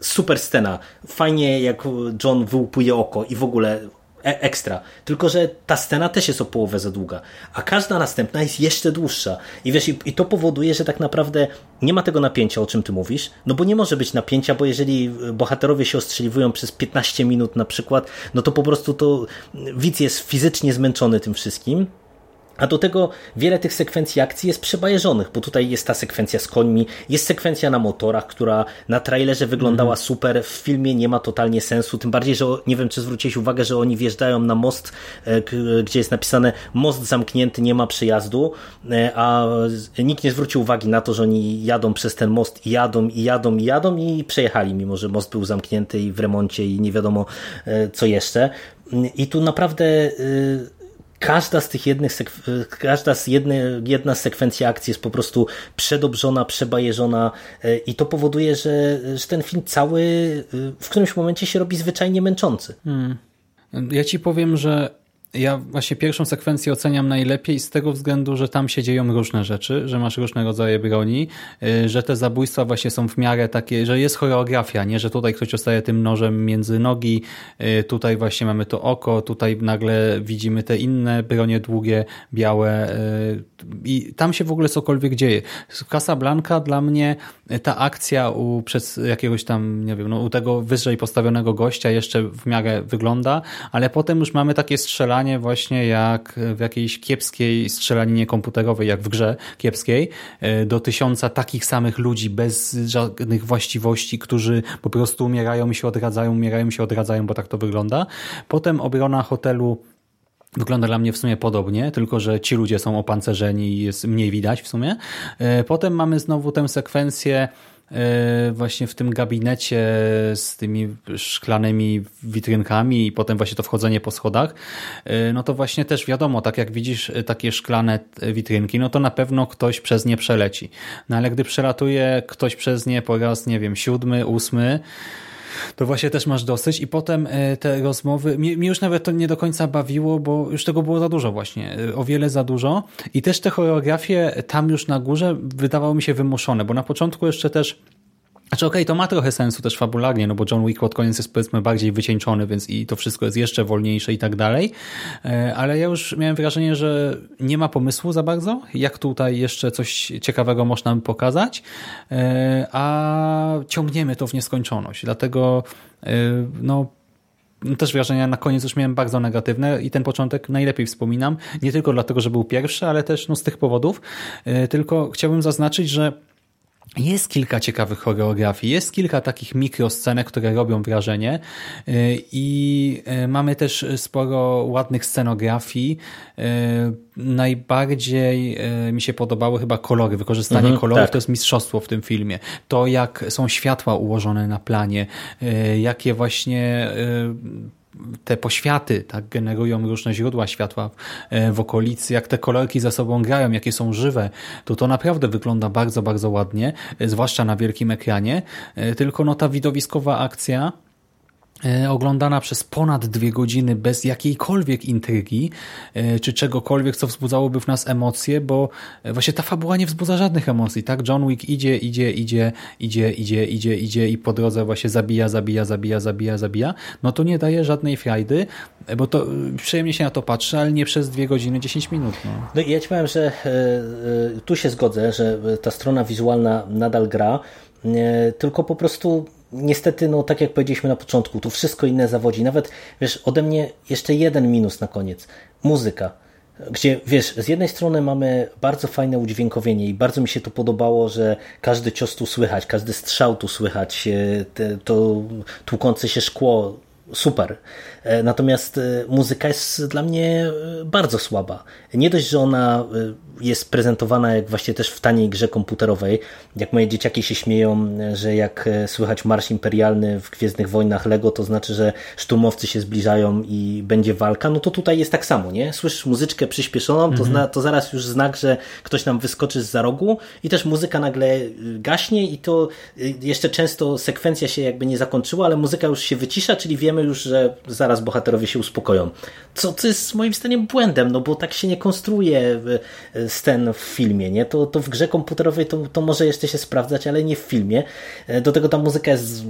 Super scena. Fajnie, jak John wyłupuje oko i w ogóle ekstra. Tylko, że ta scena też jest o połowę za długa, a każda następna jest jeszcze dłuższa. I wiesz, i, i to powoduje, że tak naprawdę nie ma tego napięcia, o czym ty mówisz, no bo nie może być napięcia, bo jeżeli bohaterowie się ostrzeliwują przez 15 minut na przykład, no to po prostu to widz jest fizycznie zmęczony tym wszystkim, a do tego wiele tych sekwencji akcji jest przebajeżonych, bo tutaj jest ta sekwencja z końmi, jest sekwencja na motorach, która na trailerze wyglądała mm. super, w filmie nie ma totalnie sensu, tym bardziej, że nie wiem, czy zwróciłeś uwagę, że oni wjeżdżają na most, e, gdzie jest napisane most zamknięty, nie ma przyjazdu, e, a nikt nie zwrócił uwagi na to, że oni jadą przez ten most i jadą, i jadą, i jadą i przejechali, mimo że most był zamknięty i w remoncie i nie wiadomo e, co jeszcze. I tu naprawdę każda z tych jednych każda z jedne, jedna z sekwencji akcji jest po prostu przedobrzona, przebajeżona e, i to powoduje, że, że ten film cały e, w którymś momencie się robi zwyczajnie męczący. Hmm. Ja ci powiem, że ja właśnie pierwszą sekwencję oceniam najlepiej z tego względu, że tam się dzieją różne rzeczy, że masz różne rodzaje broni, y, że te zabójstwa właśnie są w miarę takie, że jest choreografia, nie, że tutaj ktoś dostaje tym nożem między nogi, y, tutaj właśnie mamy to oko, tutaj nagle widzimy te inne bronie długie, białe y, i tam się w ogóle cokolwiek dzieje. Casablanca dla mnie ta akcja u przez jakiegoś tam, nie wiem, no, u tego wyżej postawionego gościa jeszcze w miarę wygląda, ale potem już mamy takie strzelanie właśnie jak w jakiejś kiepskiej strzelaninie komputerowej, jak w grze kiepskiej, e, do tysiąca takich samych ludzi bez żadnych właściwości, którzy po prostu umierają i się odradzają, umierają i się odradzają, bo tak to wygląda. Potem obrona hotelu Wygląda dla mnie w sumie podobnie, tylko że ci ludzie są opancerzeni i jest mniej widać w sumie. E, potem mamy znowu tę sekwencję właśnie w tym gabinecie z tymi szklanymi witrynkami i potem właśnie to wchodzenie po schodach, e, no to właśnie też wiadomo, tak jak widzisz e, takie szklane witrynki, no to na pewno ktoś przez nie przeleci. No ale gdy przelatuje ktoś przez nie po raz, nie wiem, siódmy, ósmy, to właśnie też masz dosyć. I potem e, te rozmowy, mi, już nawet to nie do końca bawiło, bo już tego było za dużo właśnie, e, o wiele za dużo. I też te choreografie tam już na górze wydawało mi się wymuszone, bo na początku jeszcze też znaczy okej, okay, to ma trochę sensu też fabularnie, no bo John Wick pod koniec jest powiedzmy bardziej wycieńczony, więc i to wszystko jest jeszcze wolniejsze i tak dalej, e, ale ja już miałem wrażenie, że nie ma pomysłu za bardzo, jak tutaj jeszcze coś ciekawego można pokazać, e, a ciągniemy to w nieskończoność, dlatego e, no też wrażenia na koniec już miałem bardzo negatywne i ten początek najlepiej wspominam, nie tylko dlatego, że był pierwszy, ale też no, z tych powodów, tylko chciałbym zaznaczyć, że jest kilka ciekawych choreografii, jest kilka takich mikroscenek, które robią wrażenie y, i y, mamy też sporo ładnych scenografii. Y, najbardziej mi się podobały chyba kolory, wykorzystanie mhm, kolorów tak. to jest mistrzostwo w tym filmie. To jak są światła ułożone na planie, jakie właśnie te poświaty tak, generują różne źródła światła e, w okolicy, jak te kolorki ze sobą grają, jakie są żywe, to to naprawdę wygląda bardzo, bardzo ładnie, e, zwłaszcza na wielkim ekranie, e, tylko no ta widowiskowa akcja oglądana przez ponad dwie godziny bez jakiejkolwiek intrygi, e, czy czegokolwiek, co wzbudzałoby w nas emocje, bo e, właśnie ta fabuła nie wzbudza żadnych emocji, tak? John Wick idzie, idzie, idzie, idzie, idzie, idzie, idzie i po drodze właśnie zabija, zabija, zabija, zabija, zabija, no to nie daje żadnej frajdy, bo to przyjemnie się na to patrzy, ale nie przez dwie godziny, 10 minut. No, no ja ci powiem, że tu się zgodzę, że ta strona wizualna nadal gra, tylko po prostu niestety, no tak jak powiedzieliśmy na początku, tu wszystko inne zawodzi. Nawet, wiesz, ode mnie jeszcze jeden minus na koniec. Muzyka. Gdzie, wiesz, z jednej strony mamy bardzo fajne udźwiękowienie i bardzo mi się to podobało, że każdy cios tu słychać, każdy strzał tu słychać, to tłukące się szkło, super. E, natomiast e, muzyka jest dla mnie bardzo słaba. Nie dość, że ona jest prezentowana jak właśnie też w taniej grze komputerowej. Jak moje dzieciaki się śmieją, że jak e, słychać Marsz Imperialny w Gwiezdnych Wojnach Lego, to znaczy, że szturmowcy się zbliżają i będzie walka, no to tutaj jest tak samo, nie? Słyszysz muzyczkę przyspieszoną, to, zna, to zaraz już znak, że ktoś nam wyskoczy z za rogu i też muzyka nagle e, gaśnie i to e, jeszcze często sekwencja się jakby nie zakończyła, ale muzyka już się wycisza, czyli wiemy już, że zaraz bohaterowie się uspokoją. Co, co jest moim zdaniem błędem, no bo tak się nie konstruuje scen w filmie, nie? To, to w grze komputerowej to, to może jeszcze się sprawdzać, ale nie w filmie. E, do tego ta muzyka jest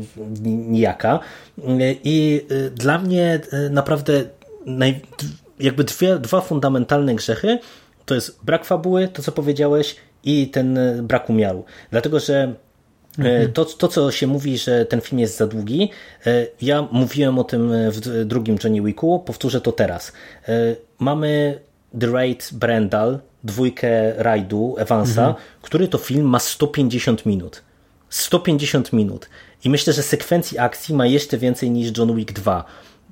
nijaka. E, I e, dla mnie naprawdę naj, jakby dwie, dwa fundamentalne grzechy to jest brak fabuły, to co powiedziałeś, i ten brak umiaru. Dlatego, że. To, to, co się mówi, że ten film jest za długi, ja mówiłem o tym w drugim Johnny Wicku, powtórzę to teraz. Mamy The Raid Brandal, dwójkę rajdu Evansa, mhm. który to film ma 150 minut. 150 minut. I myślę, że sekwencji akcji ma jeszcze więcej niż John Wick 2.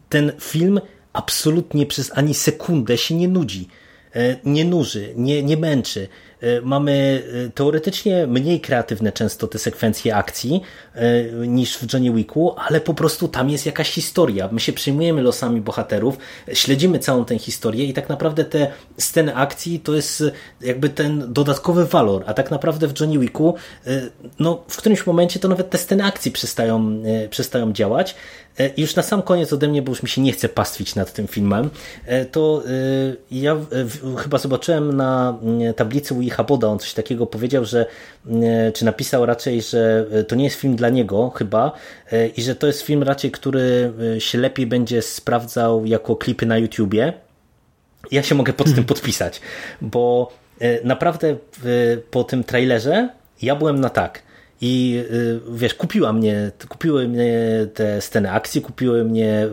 Ten film absolutnie przez ani sekundę się nie nudzi. E, nie nuży, nie, nie męczy. E, mamy e, teoretycznie mniej kreatywne często te sekwencje akcji niż w Johnny Wicku, ale po prostu tam jest jakaś historia. My się przejmujemy losami bohaterów, śledzimy całą tę historię i tak naprawdę te sceny akcji to jest jakby ten dodatkowy walor, a tak naprawdę w Johnny Wicku no, w którymś momencie to nawet te sceny akcji przestają, przestają działać E, I już na sam koniec ode mnie, bo już mi się nie chce pastwić nad tym filmem, e, to e, ja chyba zobaczyłem na mm, tablicy Williha Boda, on coś takiego powiedział, że czy napisał raczej, że to nie jest film dla niego chyba i że to jest film raczej, który się lepiej będzie sprawdzał jako klipy na YouTubie. Ja się mogę pod tym podpisać, bo naprawdę po tym trailerze ja byłem na tak i y, wiesz, kupiła mnie, kupiły mnie te sceny akcji, kupiły mnie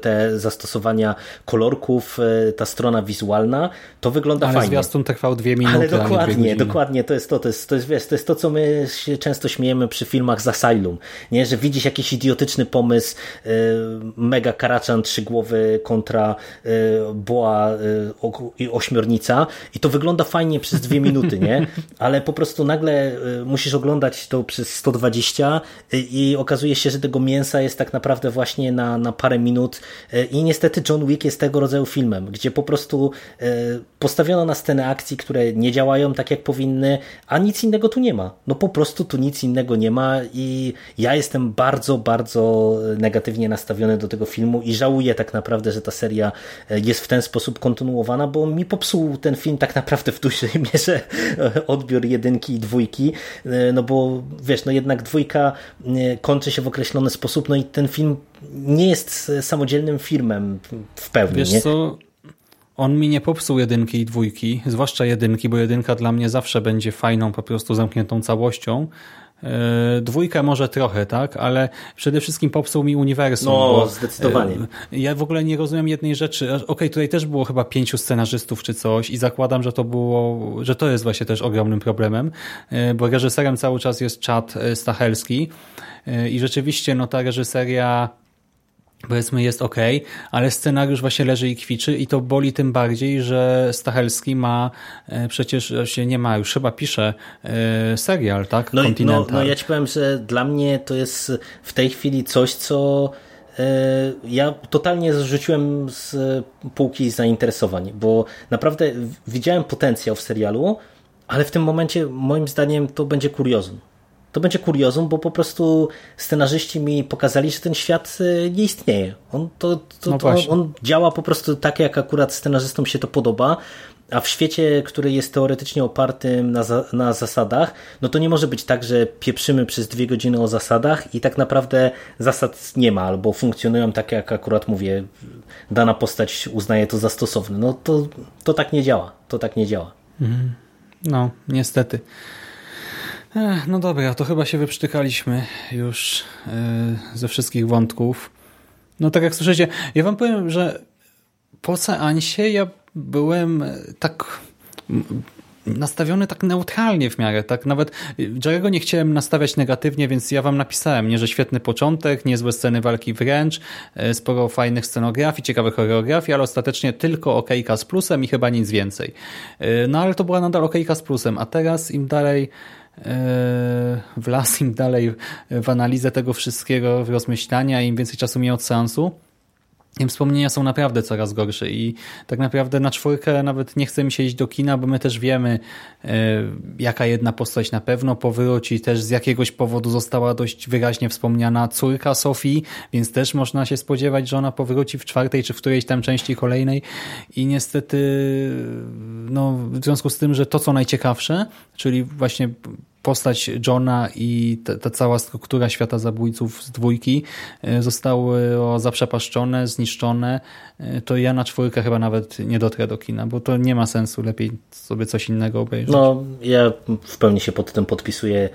te, zastosowania kolorków, y, ta strona wizualna, to wygląda Ale fajnie. Ale zwiastun trwał dwie minuty, Ale dokładnie, dokładnie, to jest to, to jest, to jest, wiesz, to jest to, co my się często śmiejemy przy filmach z Asylum, nie, że widzisz jakiś idiotyczny pomysł, y, mega karaczan trzygłowy kontra boa i ośmiornica. I to wygląda fajnie przez dwie minuty, nie, ale po prostu nagle musisz musisz oglądać to przez 120 i okazuje się, że tego mięsa jest tak naprawdę właśnie na, na parę minut i niestety John Wick jest tego rodzaju filmem, gdzie po prostu e, postawiono na scenę akcji, które nie działają tak jak powinny, a nic innego tu nie ma. No po prostu tu nic innego nie ma i ja jestem bardzo, bardzo negatywnie nastawiony do tego filmu i żałuję tak naprawdę, że ta seria jest w ten sposób kontynuowana, bo mi popsuł ten film tak naprawdę w dużej <laughs> mierze odbiór jedynki i dwójki, no bo wiesz, no jednak dwójka kończy się w określony sposób, no i ten film nie jest samodzielnym filmem w pełni. Wiesz nie? co, on mi nie popsuł jedynki i dwójki, zwłaszcza jedynki, bo jedynka dla mnie zawsze będzie fajną, po prostu zamkniętą całością, E, dwójka może trochę, tak, ale przede wszystkim popsuł mi uniwersum. No, bo, zdecydowanie. E, ja w ogóle nie rozumiem jednej rzeczy. Okej, okay, tutaj też było chyba pięciu scenarzystów czy coś i zakładam, że to było, że to jest właśnie też ogromnym problemem, e, bo reżyserem cały czas jest Chad Stachelski i rzeczywiście no ta reżyseria powiedzmy jest ok, ale scenariusz właśnie leży i kwiczy i to boli tym bardziej, że Stachelski ma e, przecież się nie ma, już chyba pisze e, serial, tak? No, no, no ja ci powiem, że dla mnie to jest w tej chwili coś, co e, ja totalnie zrzuciłem z półki zainteresowań, bo naprawdę widziałem potencjał w serialu, ale w tym momencie moim zdaniem to będzie kuriozum to będzie kuriozum, bo po prostu scenarzyści mi pokazali, że ten świat y, nie istnieje. On, to, to, no to on, on działa po prostu tak, jak akurat scenarzystom się to podoba, a w świecie, który jest teoretycznie opartym na, za, na zasadach, no to nie może być tak, że pieprzymy przez dwie godziny o zasadach i tak naprawdę zasad nie ma, albo funkcjonują tak, jak akurat mówię, dana postać uznaje to za stosowne. No to, to tak nie działa. To tak nie działa. Mhm. No, niestety. No dobra, to chyba się wyprztykaliśmy już yy, ze wszystkich wątków. No tak jak słyszycie, ja wam powiem, że po seansie ja byłem tak nastawiony tak neutralnie w miarę, tak nawet Jerego nie chciałem nastawiać negatywnie, więc ja wam napisałem, nie, że świetny początek, niezłe sceny walki wręcz, e, sporo fajnych scenografii, ciekawych choreografii, ale ostatecznie tylko okejka z plusem i chyba nic więcej. E, no ale to była nadal okejka z plusem, a teraz im dalej w las im dalej w analizę tego wszystkiego, w rozmyślania, im więcej czasu miał od seansu, tym wspomnienia są naprawdę coraz gorsze i tak naprawdę na czwórkę nawet nie chce mi się iść do kina, bo my też wiemy, e, jaka jedna postać na pewno powróci. Też z jakiegoś powodu została dość wyraźnie wspomniana córka Sofii, więc też można się spodziewać, że ona powróci w czwartej czy w którejś tam części kolejnej i niestety no, w związku z tym, że to co najciekawsze, czyli właśnie postać Johna i ta, ta cała struktura świata zabójców z dwójki e, zostały zaprzepaszczone, zniszczone, e, to ja na czwórkę chyba nawet nie dotrę do kina, bo to nie ma sensu, lepiej sobie coś innego obejrzeć. No, ja w pełni się pod tym podpisuję.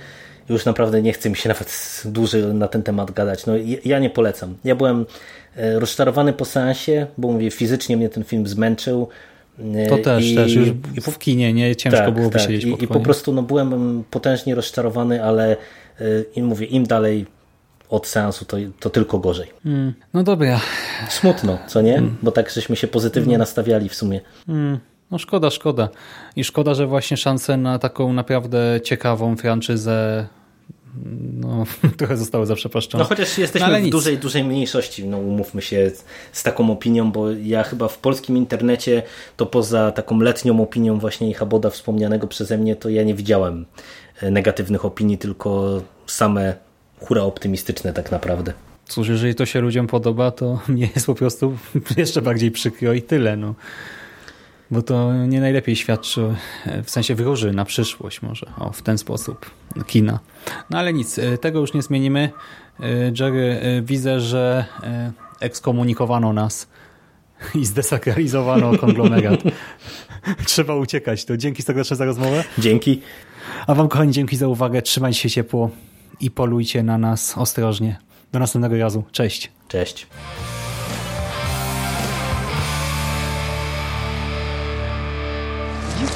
Już naprawdę nie chce mi się <laughs> nawet dłużej na ten temat gadać. No, ja nie polecam. Ja byłem e, rozczarowany po seansie, bo mówię, fizycznie mnie ten film zmęczył. To też, I, też. Już w kinie nie ciężko tak, było tak. wysiedzieć I, I po prostu no, byłem potężnie rozczarowany, ale i mówię, im dalej od seansu, to, to tylko gorzej. Mm, no dobra. Smutno, co nie? Mm. Bo tak żeśmy się pozytywnie mm. nastawiali w sumie. Mm. No szkoda, szkoda. I szkoda, że właśnie szanse na taką naprawdę ciekawą franczyzę no, <laughs> trochę zostały zaprzepaszczone. No chociaż jesteśmy no, w dużej, dużej mniejszości, no umówmy się z, taką opinią, bo ja chyba w polskim internecie to poza taką letnią opinią właśnie Haboda wspomnianego przeze mnie, to ja nie widziałem e, negatywnych opinii, tylko same hura optymistyczne tak naprawdę. Cóż, jeżeli to się ludziom podoba, to <laughs> mnie jest po prostu <laughs> jeszcze bardziej przykro i tyle. No. Bo to nie najlepiej świadczy, w sensie wróży na przyszłość może, o, w ten sposób, kina. No ale nic, e, tego już nie zmienimy. E, Jerry, e, widzę, że ekskomunikowano nas <laughs> i zdesakralizowano konglomerat. <laughs> Trzeba uciekać. To dzięki serdecznie za rozmowę. Dzięki. A wam kochani, dzięki za uwagę. Trzymajcie się ciepło i polujcie na nas ostrożnie. Do następnego razu. Cześć. Cześć.